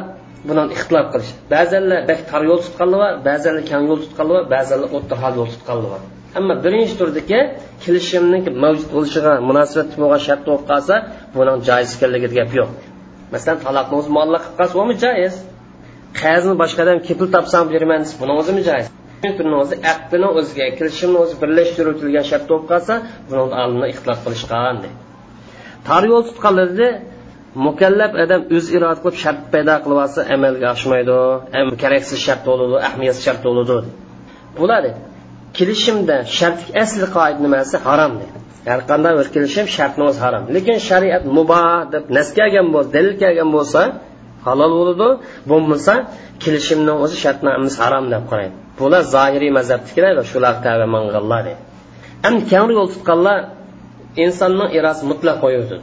bilan ixtilof qilish. Ba'zanlar bak tor yo'l tutganlar bor ba'zanlar kang yo'l tutganlar bor ba'zanlar o'rta yo'l tutganlar bor. Ammo birinchi turdagi kelishimni mavjud bo'lishiga munosabat bo'lgan shart bo'lib qolsa buning joiz ekanligida gap yo'q. Masalan taloqni o'zi muallaq qilib qolsa umi joiz. Qazni boshqadan kepil topsam beraman desa buni o'zimi joiz o'zi aqdini o'ziga kelishimni o'zi birlashtirilgan shart bo'lib qolsa buni olimlar ixtilof qilishgan tor yo'l tutganlarda mukallaf odam o'z iroda qilib shart paydo qilib olsa amalga oshmaydi. Keraksiz shart bo'ladi ahamiyatsiz shart bo'ladi. Bo'ladi. Kelishimda shart asli qoida nimasi? Harom deydi. Har qanday bir kelishim shartni o'zi harom. Lekin shariat muboh deb nas kelgan bo'lsa dalil kelgan bo'lsa halol bo'ladi. Bo'lmasa kelishimni o'zi shartni harom deb qaraydi bular zohiriy mazhabnikilar va shular tabi manganlar endi kangri yo'l tutganlar insonning irosi mutlaq qo'yadi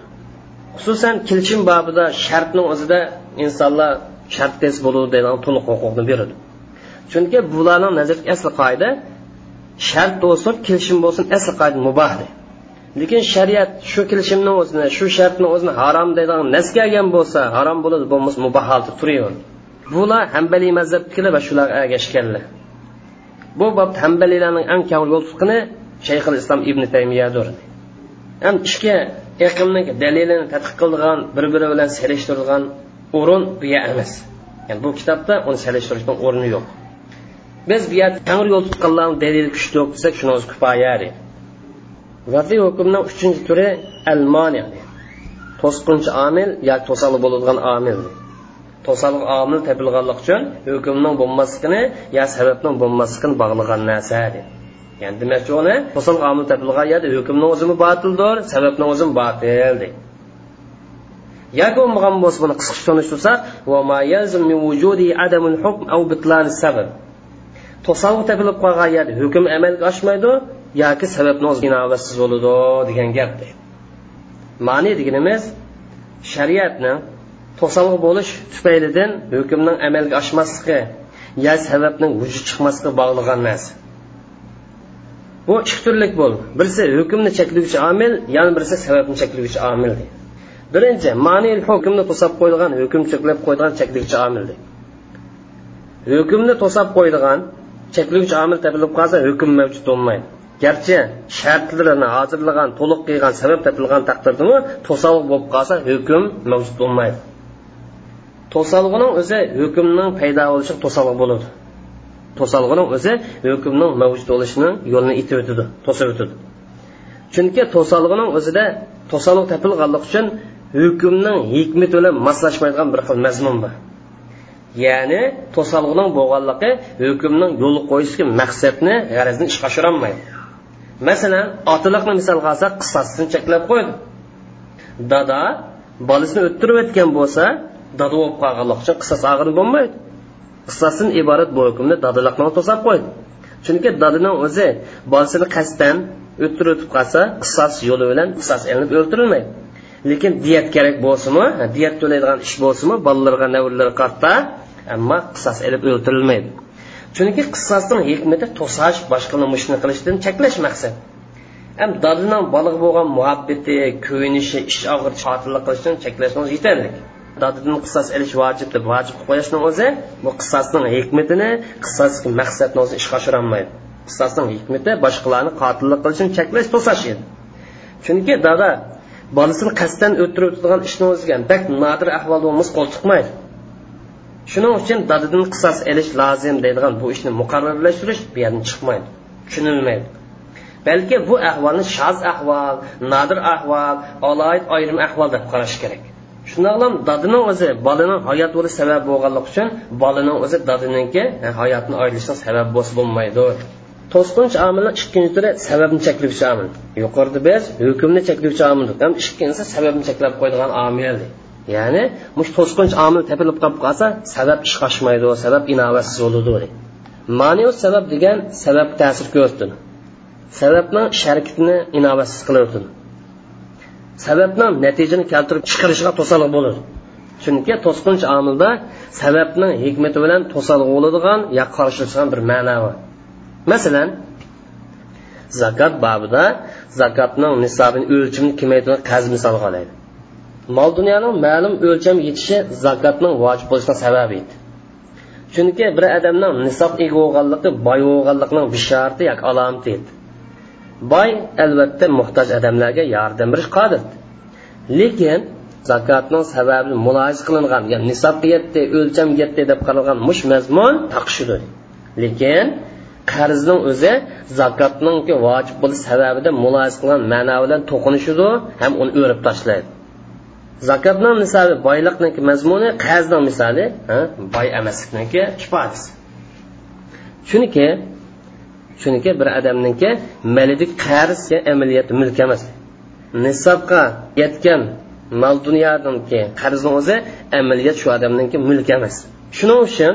xususan kelishim bobida shartni o'zida insonlar shart tez bo'ludi degan to'liq huquqni beradi. Chunki bularning nazardagi asl qoida shart bo'lsin kelishim bo'lsin asl qoida mubah lekin shariat shu kelishimni o'zini shu shartni o'zini harom deydigan nas kelgan bo'lsa harom bo'ladi bo'lmasa mubah holda turaveradi. Bular hambaliy mazhabnikilar va shular ergashganlar bu bobda hambaliylarning eng kam yo'l tutqini shayxul islom ibn taymiyadir ham ishga iqimni dalilini tadqiq qilgan bir biri bilan selishtirilgan o'rin bu emas. Yani bu kitobda uni selishtirishning o'rni yo'q. Biz bu yerda tangri yo'l tutganlarni dalili kuchli yo'q desak shuni o'zi kifoya vaziy hukmning uchinchi turi al mani to'sqinchi omil yoki to'sali bo'ladigan omil to'saliq omil topilganlik uchun hukmning bo'lmasligini yo sababning bo'lmasligini bog'lagan narsa ya'ni demakchi uni to'saliq omil topilgan yerda hukmning o'zimi botildir sababning o'zimi botil deydi yoki bo'lmagan bo'lsa buni qisqacha tunishtirsak to'saliq topilib qolgan yerda hukm amalga oshmaydi yoki sababni o'zi inovatsiz bo'ladi degan gap deydi ma'ni deganimiz shariatni to'saliq bo'lish tufaylidan hukmning amalga oshmasligi ya sababning vujud chiqmasligiga bog'ligan narsa bu ikki turlik bo'ldi. Birisi hukmni cheklovchi omil yana birisi sababni cheklovchi omil birinchi ma'nil hukmni to'sab qo'yilgan hukm cheklab qo'yilgan cheklovchi omil hukmni to'sab qo'yilgan cheklovchi omil topilib qolsa hukm mavjud bo'lmaydi. Garchi shartlarini hozirlagan to'liq qilgan sabab topilgan taqdirdami to'saliq bo'lib qolsa hukm mavjud bo'lmaydi. To'salg'uning o'zi hukmning paydo bo'lishi to'saliq bo'ladi. To'salg'uning o'zi hukmning mavjud bo'lishini yo'lini itib o'tadi to'sib o'tadi. Chunki to'salg'ining o'zida to'saliq topilganlik uchun hukmning hikmat bilan moslashmaydigan bir xil mazmun bor. Ya'ni to'salg'ining bo'lganligi hukmning yo'l qo'yishga maqsadni g'arazni ishga oshirolmaydi masalan otiliqni misol olsak qissasini cheklab qo'ydi. Dada bolasini o'ttirib o'tgan bo'lsa dada bo'lib qolganlik uchun qissas og'ir bo'lmaydi. Qissasidan iborat bu hukmni dadiliqni to'sab qo'ydi. Chunki dadining o'zi bolasini qasddan o'ttirib qolsa qissas yo'li bilan qissas ilinib o'ltirilmaydi. Lekin diyat kerak bo'lsinmi diyat to'laydigan ish bo'lsinmi bolalarga navrlar qarta ammo qissas ilib o'ltirilmaydi. Chunki qissasning hikmati to'sash boshqani mushni qilishdan cheklash maqsad. Ham dadining bolaga bo'lgan muhabbati kuyinishi ish og'ir qotillik qilishdan cheklashimiz yetarli. Dodidan qissos ilish vojib deb vojib qilib qo'yishni o'zi bu qissosning hikmatini qissos maqsadni o'zi ishga oshirolmaydi. Qissosning hikmati boshqalarni qotillik qilishini cheklash to'sash edi. Chunki dada bolasini qasddan o'ttirib turgan ishni o'ziga bak nodir ahvolda bo'lmasa qo'l chiqmaydi shuning uchun dadadan qissos ilish lozim deydigan bu ishni muqarrarlashtirish bu yerdan chiqmaydi tushunilmaydi. Balki bu ahvolni shoz ahvol nodir ahvol oloid ayrim ahvol deb qarash kerak. Shundoqlam dadini o'zi bolaning hayot bo'lish sababi bo'lganligi uchun bolaning o'zi dadininki e, hayotni oylishi sabab bo'lsa bo'lmaydi. To'sqinchi omilni ikkinchi turi sababni cheklovchi omil yuqorida biz hukmni cheklovchi omil ham ikkinchisi sababni cheklab qo'ydigan omil ya'ni mush to'sqinchi omil tepilib qolib qolsa sabab ish oshmaydi sabab inovatsiz bo'ladi. Mani sabab degan sabab ta'sir ko'rsatadi sababni sharkitni inovatsiz qilib sababdan natijani keltirib chiqarishiga to'saliq bo'ladi chunki to'sqinchi omilda sababning hikmati bilan to'saliq bo'ladigan yo qarshilashgan bir ma'no bor. Masalan zakot babida zakotning nisobini o'lchimini kamaytirgan qarz misol olaylik mol dunyoning ma'lum o'lcham yetishi zakotning vojib bo'lishidan sabab edi. Chunki bir odamning nisob ega bo'lganligi boy bo'lganligining bishorati yoki alomati edi. Boy albatta muhtoj odamlarga yordam berish qodir. Lekin zakotning sababi muloyiz qilingan ya'ni nisobga yetdi o'lcham yetdi deb qaralgan mush mazmun taqshidir lekin qarzning o'zi zakotning vojib bo'lish sababida muloyiz qilgan ma'no bilan to'qinishidi ham uni o'rib tashlaydi. Zakotning misoli boyliqniki mazmuni qarzning misoli boy emaslikniki ifodasi chunki chunki bir odamniki malidik qarz amaliyot mulk emas. Nisobga yetgan mol dunyodinki qarzni o'zi amaliyot shu odamniki mulk emas. Shuning uchun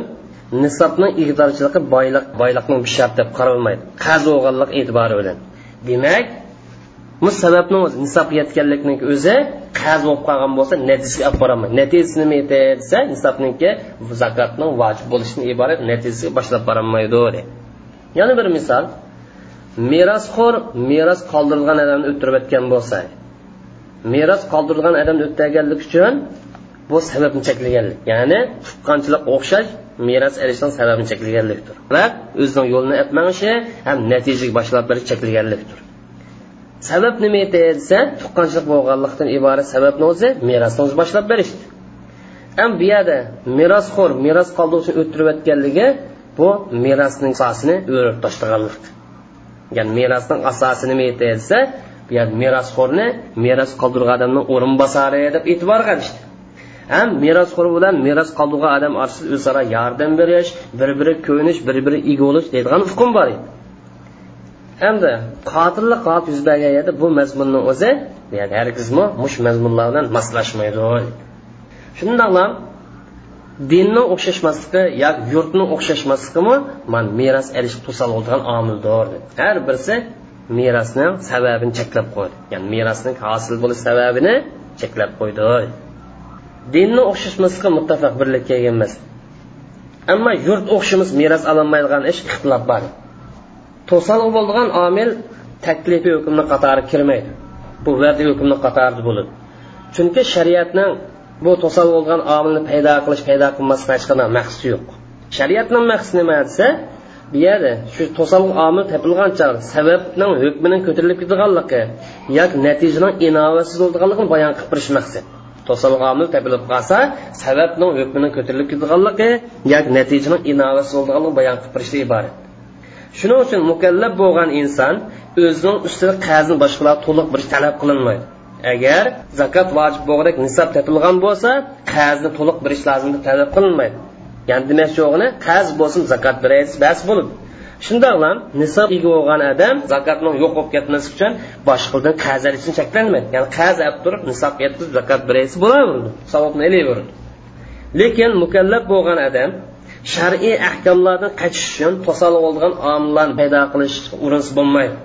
nisobni iqdorchiligi boyliq boyliqni bir shart deb qaralmaydi. Qarz olganlik e'tibori bilan. Demak bu sababni o'zi nisob yetganlikniki o'zi qarz bo'lib qolgan bo'lsa natijasiga olib borolmaydi natijasi nima edi desa nisobniki zakotning vojib bo'lishidan iborat natijasiga boshlab borolmaydi yana bir misol. Merosxo'r meros qoldirilgan odamni o'ttirib o'tgan bo'lsa meros qoldirilgan odamni o'tganlik uchun bu sababni cheklaganlik. Ya'ni tuqqanchilik o'xshash meros olishning sababini cheklaganlikdir. Va o'zining yo'lini aytmagishi ham natijaga boshlab berish cheklaganlikdir. Sabab nima edi desa tuqqanchilik bo'lganlikdan iborat sababni o'zi merosni o'zi boshlab berishdi. Ham bu yerda merosxo'r meros qoldiruvchini o'ttirib o'tganligi bu merosning asosini o'rib tashlaganlik ya'ni merosning asosi nima aytilsa bu yerda merosxo'rni meros qoldirgan odamning o'rinbosari deb e'tibor qilishdi ham merosxo'r bilan meros qoldirgan odam orasida o'zaro yordam berish bir biri ko'nish bir biri ega bo'lish deydigan hukm bor edi. Hamda qotillik holat yuz bergan yerda bu mazmunni o'zi yani hargizmi mush mazmunlar bilan moslashmaydi shundoqla dinni o'xshashmasligi yoki yurtni o'xshashmasligimi man meros olish to'sal bo'lgan omildir har birisi merosni sababini cheklab qo'ydi. Ya'ni merosning hosil bo'lish sababini cheklab qo'ydi. Dinni o'xshashmasligi muttafaq birlik kelgan emas. Ammo yurt o'xshimiz meros ololmaydigan ish ixtilof bor. To'sal bo'lgan omil taklifiy hukmni qatori kirmaydi. Bu va'da hukmni qatorida bo'ladi. Chunki shariatning bu to'sal bo'lgan omilni paydo qilish paydo qilmasdan hech qanday maqsadi yo'q. Shariatning maqsadi nima desa bu yerda shu to'sal omil topilgancha sababning hukmining ko'tarilib ketganligi yoki natijaning inovatsiz bo'lganligini bayon qilib berish maqsad. To'sal omil topilib qolsa sababning hukmining ko'tarilib ketganligi yoki natijaning inovatsiz bo'lganligini bayon qilib berishdan iborat. Shuning uchun mukallab bo'lgan inson o'zining ustida qarzni boshqalar to'liq bir talab qilinmaydi. Agar zakot vojib bo'lgandek nisob topilgan bo'lsa qarzni to'liq berish lozim deb talab qilinmaydi. Ya'ni demak yo'g'ini qarz bo'lsin zakot beraysiz bas bo'ladi shundoqla nisob ega bo'lgan odam zakotni yo'q bo'lib ketmasligi uchun boshqadan qarz olishdan cheklanmaydi. Ya'ni qarz olib turib nisob yetkazib zakot beraysiz bo'laveradi savobni ilaveradi lekin mukallab bo'lgan odam shar'iy ahkomlardan qachish uchun to'sal bo'lgan omillarni paydo qilish urinsa bo'lmaydi.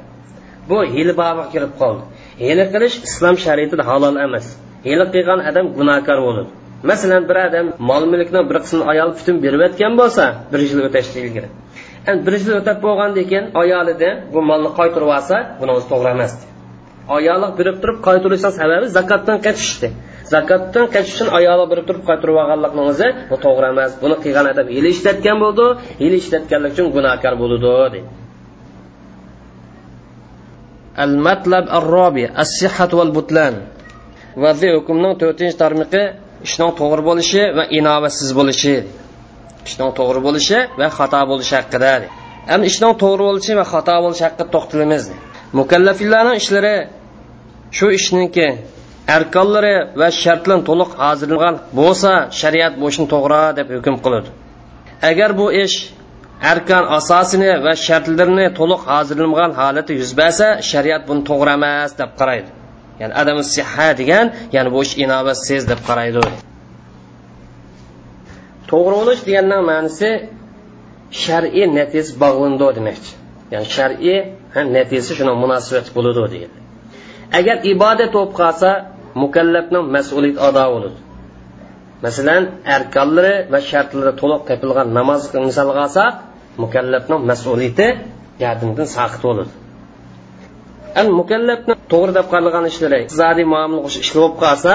Bu yil bog'iga kirib qoldi. Hili qilish islom shariatida halol emas. Hili qilgan odam gunohkor bo'ladi masalan bir odam mol mulkni bir qismini ayol butun berayotgan bo'lsa bir yil o'tashdan ilgari endi bir yil o'tab bo'lgandan keyin ayolida bu molni qaytarib olsa buni o'zi to'g'ri emas ayoli berib turib qaytarishning sababi zakotdan qochishdi zakotdan qochish uchun ayoli berib turib qaytarib olganlikni o'zi bu to'g'ri emas. Buni qilgan odam yili ishlatgan bo'ldi yili ishlatganlik uchun gunohkor bo'ladi deydi المطلب الرابع الصحة والبطلان vaziy hukmning to'rtinchi tarmiqi ishning to'g'ri bo'lishi va inovatsiz bo'lishi ishning to'g'ri bo'lishi va xato bo'lishi haqida endi ishning to'g'ri bo'lishi va xato bo'lishi haqida to'xtalamiz mukallafillarning ishlari shu ishniki arkonlari va shartlar to'liq hozirlangan bo'lsa shariat bu ishni to'g'ri deb hukm qiladi agar bu ish arkan asosini va shartlarini to'liq hozirlangan holati yuz bersa shariat buni to'g'ri emas deb qaraydi. Ya'ni adam siha degan ya'ni bu ish inobatsiz deb qaraydi. To'g'ri bo'lish deganning ma'nosi shar'iy natija bog'landi demakchi. Ya'ni shar'iy natijasi shuna munosabat bo'ladi degan. Agar ibodat bo'lib qolsa mukallafning mas'uliyat ado bo'ladi. Masalan arkonlari va shartlari to'liq topilgan namoz misol olsak mukallafning mas'uliyati yardimdan saqit bo'ladi. Al mukallafni to'g'ri deb qaralgan ishlari iqtisodiy muomala o'xshash ishlar bo'lib qolsa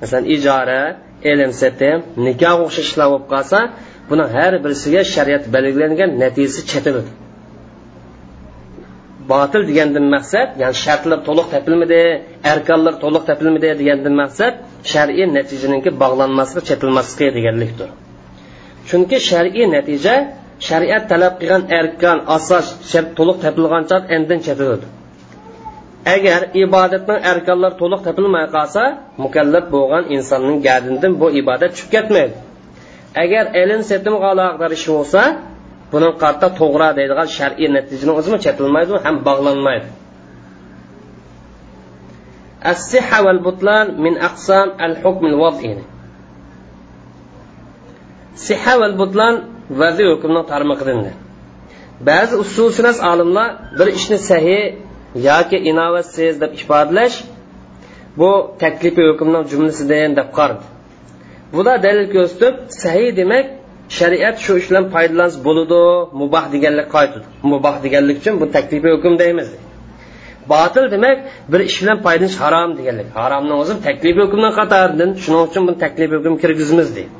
masalan ijara ilm setim nikoh o'xshash ishlar bo'lib qolsa buni har birisiga shariat belgilangan natijasi chetiladi botil degandan maqsad ya'ni shartlar to'liq topilmadi arkonlar to'liq topilmadi degandan maqsad shar'iy natijaninki bog'lanmasligi chetilmasligi deganlikdir. Chunki shar'iy natija shariat talab qilgan arkan asos shart to'liq topilgancha endin chetiladi agar ibodatning arkonlari to'liq topilmay qolsa mukallaf bo'lgan insonning gardinidan bu ibodat tushib ketmaydi agar ilm setimga aloqador ish bo'lsa buni qatta to'g'ri deydigan shar'iy natijani o'zimi chetilmaydi ham bog'lanmaydi الصحة والبطلان من أقسام الحكم الوضعي صحة والبطلان vaziy hukmning tarmoqidandir ba'zi usulshunos olimlar bir ishni sahiy yoki inovatsiz deb ifodalash bu taklifiy hukmning jumlasidan deb qardi bular dalil ko'rsatib sahiy demak shariat shu ishdan foydalansa bo'ladi muboh deganlik qaytadi muboh deganlik uchun bu taklifiy hukm deymiz. Botil demak bir ish bilan foydalanish harom deganlik. Haromni o'zi taklifiy hukmdan qatoridan. Shuning uchun buni taklifiy hukm kirgizmiz deydi.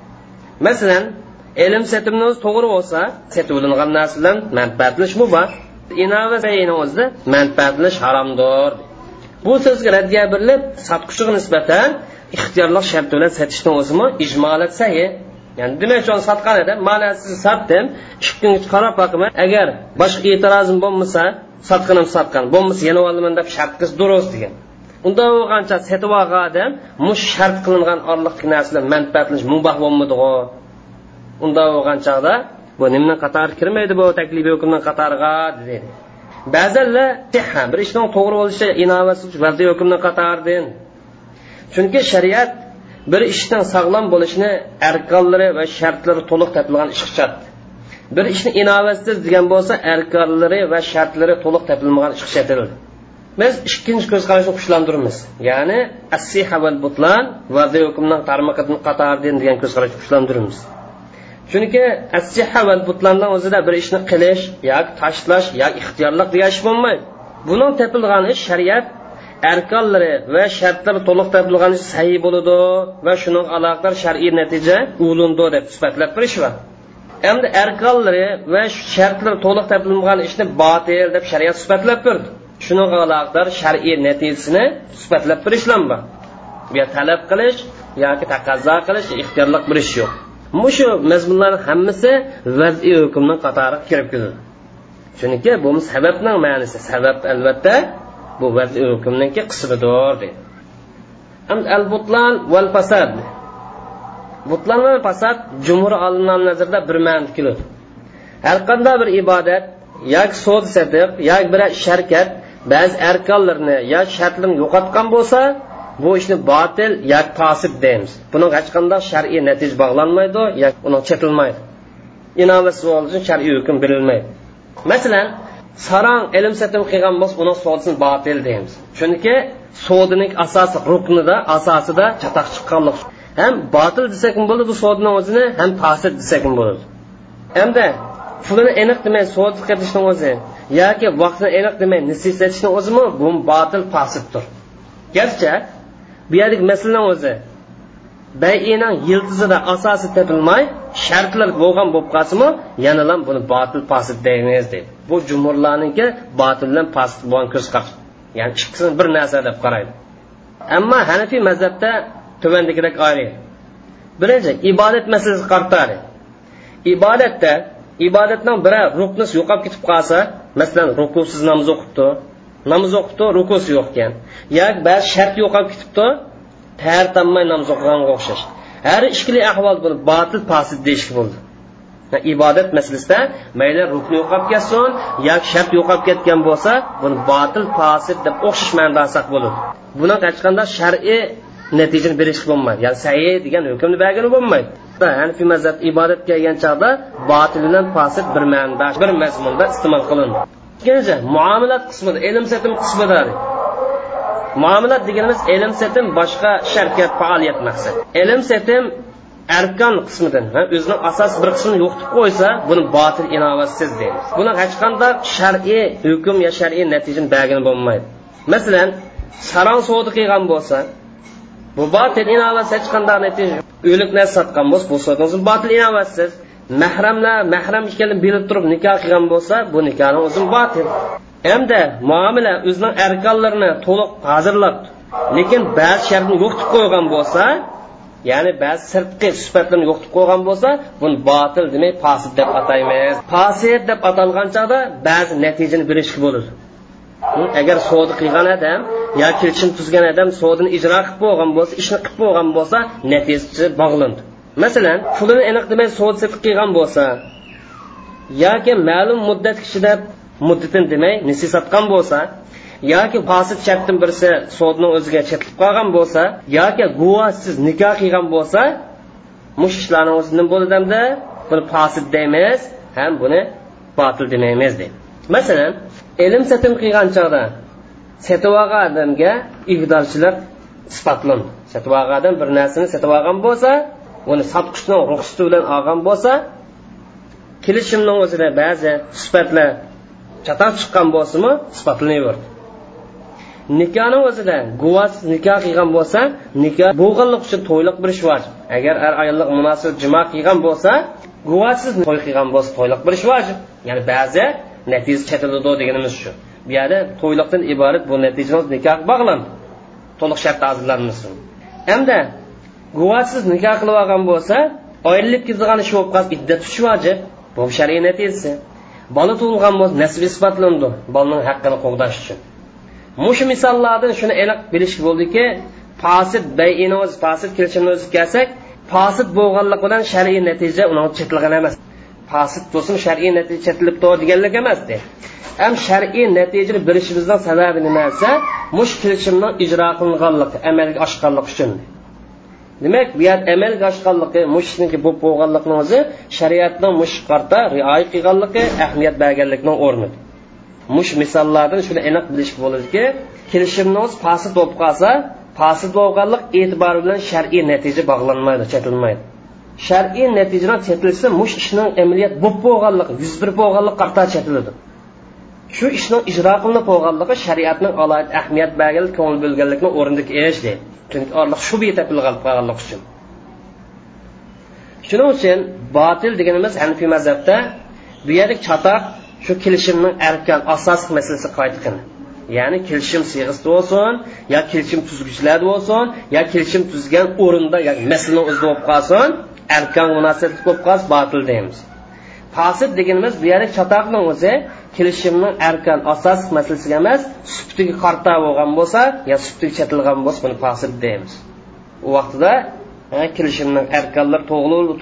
Masalan ilm setimni to'g'ri bo'lsa setilingan narsa bilan manfaatlanish mubah inova o'zida manfaatlanish haromdir bu so'zga raddiya berilib sotquchiga nisbatan ixtiyorlik sharti bilan sotishni o'zimi ijmolat sahi ya'ni demak uchun sotgan edim mana sizni sotdim ikki kungacha qarab boqaman agar boshqa e'tirozim bo'lmasa sotqinim sotgan bo'lmasa yana olaman deb shart qilish durust degan. Unda bo'lgancha setib olgan odam mush shart qilingan orliqdagi narsalar manfaatlanish mubah bo'lmadi unda bo'lgan chog'da bu nimni qatori kirmaydi bu taklifiy hukmni qatoriga dedi. Ba'zanlar bir ishning to'g'ri bo'lishi inovasiz vaziy hukmni qatoridan chunki shariat bir ishning sog'lom bo'lishini arkonlari va shartlari to'liq topilgan ish bir ishni inovatsiz degan bo'lsa arkonlari va shartlari to'liq topilmagan ish biz ikkinchi ko'z qarashni kuchlantiramiz. Ya'ni assiha val butlan vaziy hukmdan tarmoqidan qatoridan degan ko'z qarashni kuchlantiramiz. Chunki assiha val butlandan o'zida bir ishni qilish yoki tashlash yoki ixtiyorlik degan ish bo'lmaydi. Buning tepilgani ish shariat arkonlari va shartlari to'liq topilgan ish sahiy bo'ladi va shuning aloqador shar'iy natija ulundi deb sifatlab turishva endi arkonlari va shartlari to'liq topilmagan ishni botil deb shariat sifatlab turdi shuning aloqador shar'iy natijasini sifatlab turishlanma bu talab qilish yoki taqozo qilish ixtiyorlik bir ish yo'q. Mushu mazmunlarni hammasi vaziy hukmni qatori kirib keladi chunki bu sababni ma'nosi. Sabab albatta bu vaziy hukmniki qismidir deydi al butlan val fasad butlan va fasad jumhur olimlar nazarda bir ma'no keladi. Har qanday bir ibodat yoki so'z sadiq yoki bir sharkat ba'zi arkonlarni yo shartlarni yo'qotgan bo'lsa bu ishni botil yoki tosib deymiz. Buni hech qanday shar'iy natija bog'lanmaydi yoki uni chetilmaydi. Inovasi uchun shar'iy hukm berilmaydi. Masalan sarang ilm satim qilgan bo'lsa uni sodisini botil deymiz. Chunki sodining asosi ruknida asosida chatoq chiqqanlik. Ham botil desak ham bo'ladi? Bu sodini o'zini ham tosib desak ham bo'ladi? Hamda pulini aniq demay sodi qilishni o'zi yoki vaqtini aniq demay nisislatishni o'zimi? Bu botil pasibdir garchi bu yerdagi o'zi bayining yiltizida asosi topilmay shartlar bo'lgan bo'lib qolsimi yanalam buni botil posid deymiz deydi. Bu jumurlarniki botildan past bo'lgan ko'z ya'ni ikkisini bir narsa deb qaraydi. Ammo hanafiy mazhabda tuvandagidek ayiradi birinchi ibodat masalasi qartadi ibodatda ibodatning biri ruknisi yo'qolib ketib qolsa masalan rukusiz namoz o'qibdi namoz o'qibdi rukusi yo'q ekan yoki ba'zi shart yo'qolib ketibdi tayyor tanmay namoz o'qiganga o'xshash. Har ikkili ahvol bo'lib botil posid deyishga bo'ldi. Ibodat masalasida mayli rukni yo'qolib ketsin yoki shart yo'qolib ketgan bo'lsa buni botil posid deb o'xshash ma'noda olsak bo'ladi buni hech qanday shar'iy natijani berish bo'lmaydi. Ya'ni sayi degan hukmni bergani bo'lmaydi. Hanifiy mazhab ibodat kelgan chog'da botil bilan posid bir ma'noda bir mazmunda iste'mol qilindi. Ikkinchi muomalat qismida ilm setim qismida muomalat deganimiz ilm setim boshqa sharkat faoliyat maqsad ilm setim arkan qismidan o'zining asos bir qismini yo'qitib qo'ysa buni botil inovatsiz deymiz buni hech qanday shar'iy hukm yo shar'iy natijani bergani bo'lmaydi. Masalan sharon savdo qilgan bo'lsa bu botil inovatsiz hech qanday natija o'lik narsa sotgan bo'lsa bu botil inovatsiz. Mahramlar mahram ekanini bilib turib nikoh qilgan bo'lsa bu nikohni o'zi botil hamda muomala o'zining arkonlarini to'liq hozirlab lekin ba'zi shartni yo'qitib qo'ygan bo'lsa ya'ni ba'zi sirtqi sifatlarni yo'qitib qo'ygan bo'lsa buni botil demay fasid deb ataymiz. Fasid deb atalgan chog'da ba'zi natijani berishki bo'ladi agar savdo qilgan odam yo kelishim tuzgan odam sodini ijro qilib bo'lgan bo'lsa ishni qilib bo'lgan bo'lsa natijasi bog'landi masalan pulini aniq demay savdo setib qilgan bo'lsa yoki ma'lum muddat ichida muddatini demay nisi sotgan bo'lsa yoki fosil shartdan birisi sodni o'ziga chetlib qolgan bo'lsa yoki guvohsiz nikoh qilgan bo'lsa mush ishlarni o'zi nima bo'ladi hamda buni fosil deymiz ham buni botil demaymiz deydi masalan ilm satim qilgan chog'da setib olgan odamga igdorchilik sifatlandi setib olgan odam bir narsani setib olgan bo'lsa uni sotqichni ruxsati bilan olgan bo'lsa kelishimni o'zida ba'zi sifatlar chatoq chiqqan bo'lsimi sifatlanaverdi nikohni o'zida guvohsiz nikoh qilgan bo'lsa nikoh bo'lganlik uchun to'yliq birish vojib. Agar er ayollik munosib jimo qilgan bo'lsa guvohsiz to'y qilgan bo'lsa to'yliq birish vojib. Ya'ni ba'zi natija chetiladi deganimiz shu. Bu yerda to'yliqdan iborat bu natija nikoh bog'landi to'liq shartda hozirlanmasin hamda guvohsiz nikoh qilib olgan bo'lsa oylik ketadigan ish bo'lib qolsa iddat tutish vojib. Bu shar'iy natijasi. Bola tug'ilgan bo'lsa nasib isbotlandi bolaning haqqini qo'g'dash uchun. Mushu misollardan shuni aniq bilish bo'ldiki fosid bayini o'zi fosid kelishimni o'zi kelsak fosid bo'lganlik bilan shar'iy natija uni chetilgan emas. Fosid bo'lsin shar'iy natija chetilib chetilibdi deganlik emasdi ham shar'iy natijani bilishimizning sababi nima desa mush kelishimni ijro qilinganligi amalga oshganligi uchun. Demak bu yer amalga oshganligi mushniki bo'lib bo'lganlikni o'zi shariatning mush qarta rioya qilganligi ahamiyat berganlikni o'rni. Mush misollardan shuni aniq bilish bo'ladiki kelishimni o'zi fasid bo'lib qolsa fasid bo'lganlik e'tibori bilan shar'iy natija bog'lanmaydi chetilmaydi. Shar'iy natijadan chetilsa mush ishning amaliyat bo'lib bo'lganligi yuz bir bo'lganlik qarta chetiladi. Shu ishning ijro qilinib bo'lganligi shariatning alohida ahamiyat bergan ko'ngil bo'lganlikni o'rniga ish deydi chunki orliq shubha qolganlik uchun. Shuning uchun botil deganimiz hanifiy mazhabda bu yerda chatoq shu kelishimning arkan asosiy masalasi qaytgan ya'ni kelishim siyg'isida bo'lsin yo kelishim tuzgichlarda bo'lsin yo kelishim tuzgan o'rinda yo masalani o'zida bo'lib qolsin arkan munosabat bo'lib qolsin botil deymiz. Fasid deganimiz bu yerda chatoqni o'zi kelishimning arkan asos masalasiga emas suftiga qarta bo'lgan bo'lsa yo suftiga chetilgan bo'lsa buni fasid deymiz. U vaqtida kelishimning arkanlar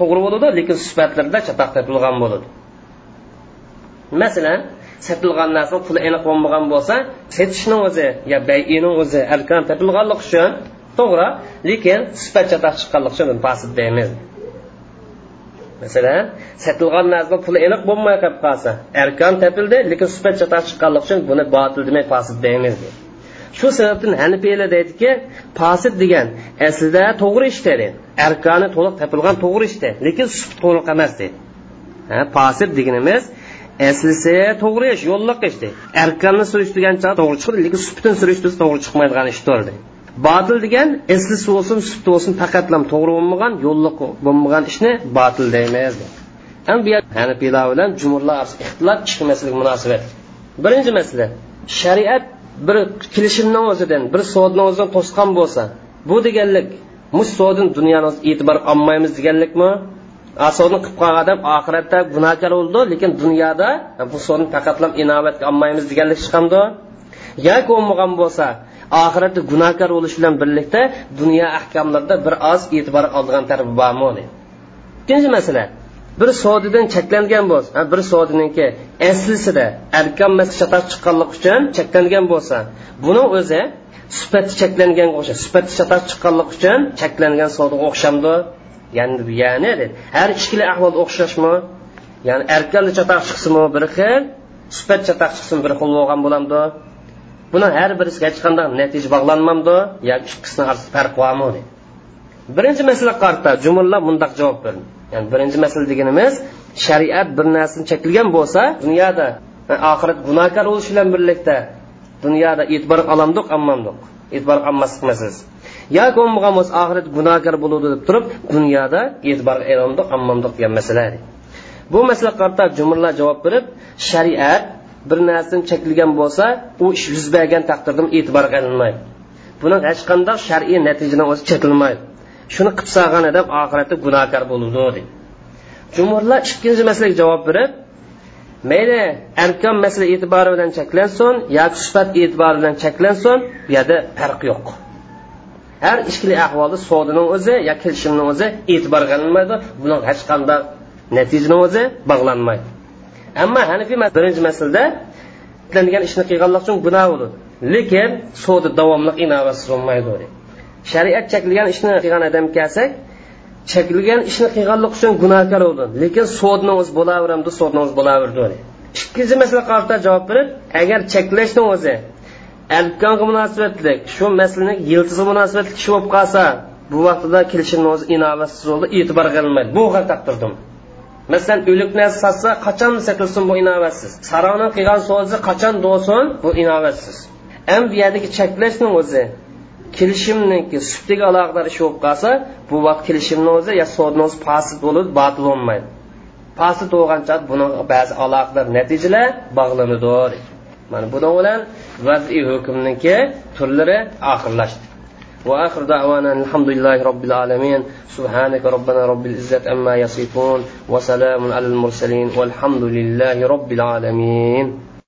to'g'ri bo'ladi lekin sifatlarda chatoq topilgan bo'ladi. Masalan sotilgan narsa puli aniq bo'lmagan bo'lsa setishni o'zi yo bayini o'zi arkan topilganlik uchun to'g'ri lekin sifat chatoq chiqqanligi uchun fasid deymiz. Masalan sotilgan narsa puli aniq bo'lmay qolib qolsa arkon topildi lekin sifat chatoq chiqqanligi uchun buni botil demay fasid deymiz shu sababdan hanifiylar deydiki fasid degan aslida to'g'ri ish dedi. Arkoni to'liq topilgan to'g'ri ish lekin sut to'liq emas deydi fasid deganimiz aslisi to'g'ri ish yo'lliq ish deydi arkonni surishtirgancha to'g'ri chiqdi lekin suptini surishtirsa to'g'ri chiqmaydigan ishdir deydi botil degan eslisi bo'lsin sut bo'lsin faqatlam to'g'ri bo'lmagan yo'lliq bo'lmagan ishni botil deymiz. Ham bu bilan jumurlar ixtilof ikki masalaga munosabat birinchi masala shariat bir kelishimni o'zidan bir sodni o'zidan to'sqan bo'lsa bu deganlik mush sodin dunyoni e'tibor olmaymiz deganlikmi? Asodni qilib qolgan odam oxiratda gunohkor bo'ldi lekin dunyoda bu sodni faqatlam inobatga olmaymiz deganlik chiqamdi yoki bo'lmagan bo'lsa oxiratda gunohkor bo'lish bilan birlikda dunyo ahkomlarida bir oz e'tibor oladigan tarafi bormi ikkinchi masala bir sodidan cheklangan bo'lsa bir sodiniki aslisida arkan chatoq chiqqanlik uchun cheklangan bo'lsa buni o'zi sifati cheklanganga o'xshaydi sifati chatoq chiqqanlik uchun cheklangan sodiga o'xshamdi? Ya'ni ya'ni har ikkala ahvol o'xshashmi? Ya'ni arkanda chatoq chiqsinmi bir xil sifat chatoq chiqsin bir xil bo'lgan bo'lamdi? Buni har birisiga hech qanday natija bog'lanmamdi yoki ikkisini orasida farq bormi birinchi masala qarta jumurlar bundoq javob berdi. Ya'ni birinchi masala deganimiz shariat bir narsani cheklagan bo'lsa dunyoda e, oxirat gunohkor bo'lish bilan birlikda dunyoda e'tibor olamdiq olmamdiq e'tibor olmaslik masalasi. Yoki bo'lmagan bo'lsa oxirat gunohkor bo'ludi deb turib dunyoda e'tibor olamdiq olmamdiq degan masala bu masala qarta jumurlar javob berib shariat bir narsani cheklagan bo'lsa u ish yuz bergan taqdirda e'tibor qilinmaydi. Buni hech qanday shar'iy natijadan o'zi chekilmaydi. Shuni qilib solgan odam oxiratda gunohkor bo'ludi deydi. Jumhurlar ikkinchi masalaga javob berib mayli arkon masala e'tibori bilan cheklansin yoki sifat e'tibori bilan cheklansin bu yerda farq yo'q. Har ikkili ahvolda sodining o'zi yo kelishimni o'zi e'tibor qilinmaydi buni hech qanday natijani o'zi bog'lanmaydi. Ammo hanifiy birinchi maslda degan ishni qilganlik uchun gunoh bo'ladi lekin sudi davomli inovatsiz bo'lmaydi shariat chekilgan ishni qilgan odam kelsak chekilgan ishni qilganlik uchun gunohkor bo'ldi. Lekin sudni o'zi bo'laveramdi sudni o'zi bo'laverdi ikkinchi masala qarta javob berib agar cheklashni o'zi alkanga munosabatli shu masalani yiltizga munosabatli kishi bo'lib qolsa bu vaqtida kelishimni o'zi inovatsiz bo'ldi e'tibor qilinmaydi. Bu taqdirdim. Masalan o'likni narsa satsa qachon sotilsin bu inovatsiz. Saroni qilgan so'zi qachon bo'lsin bu inovatsiz. Ham bu yerdagi cheklashni o'zi kelishimniki sutiga aloqador ish bo'lib qolsa bu vaqt kelishimni o'zi yo sodni o'zi fasid bo'lib botil bo'lmaydi. Fasid bo'lgancha buni ba'zi aloqador natijalar bog'lanadi mana buni bilan vaziy hukmniki turlari oxirlashdi. وآخر دعوانا الحمد لله رب العالمين. سبحانك ربنا رب العزة عما يصفون وسلام على المرسلين والحمد لله رب العالمين.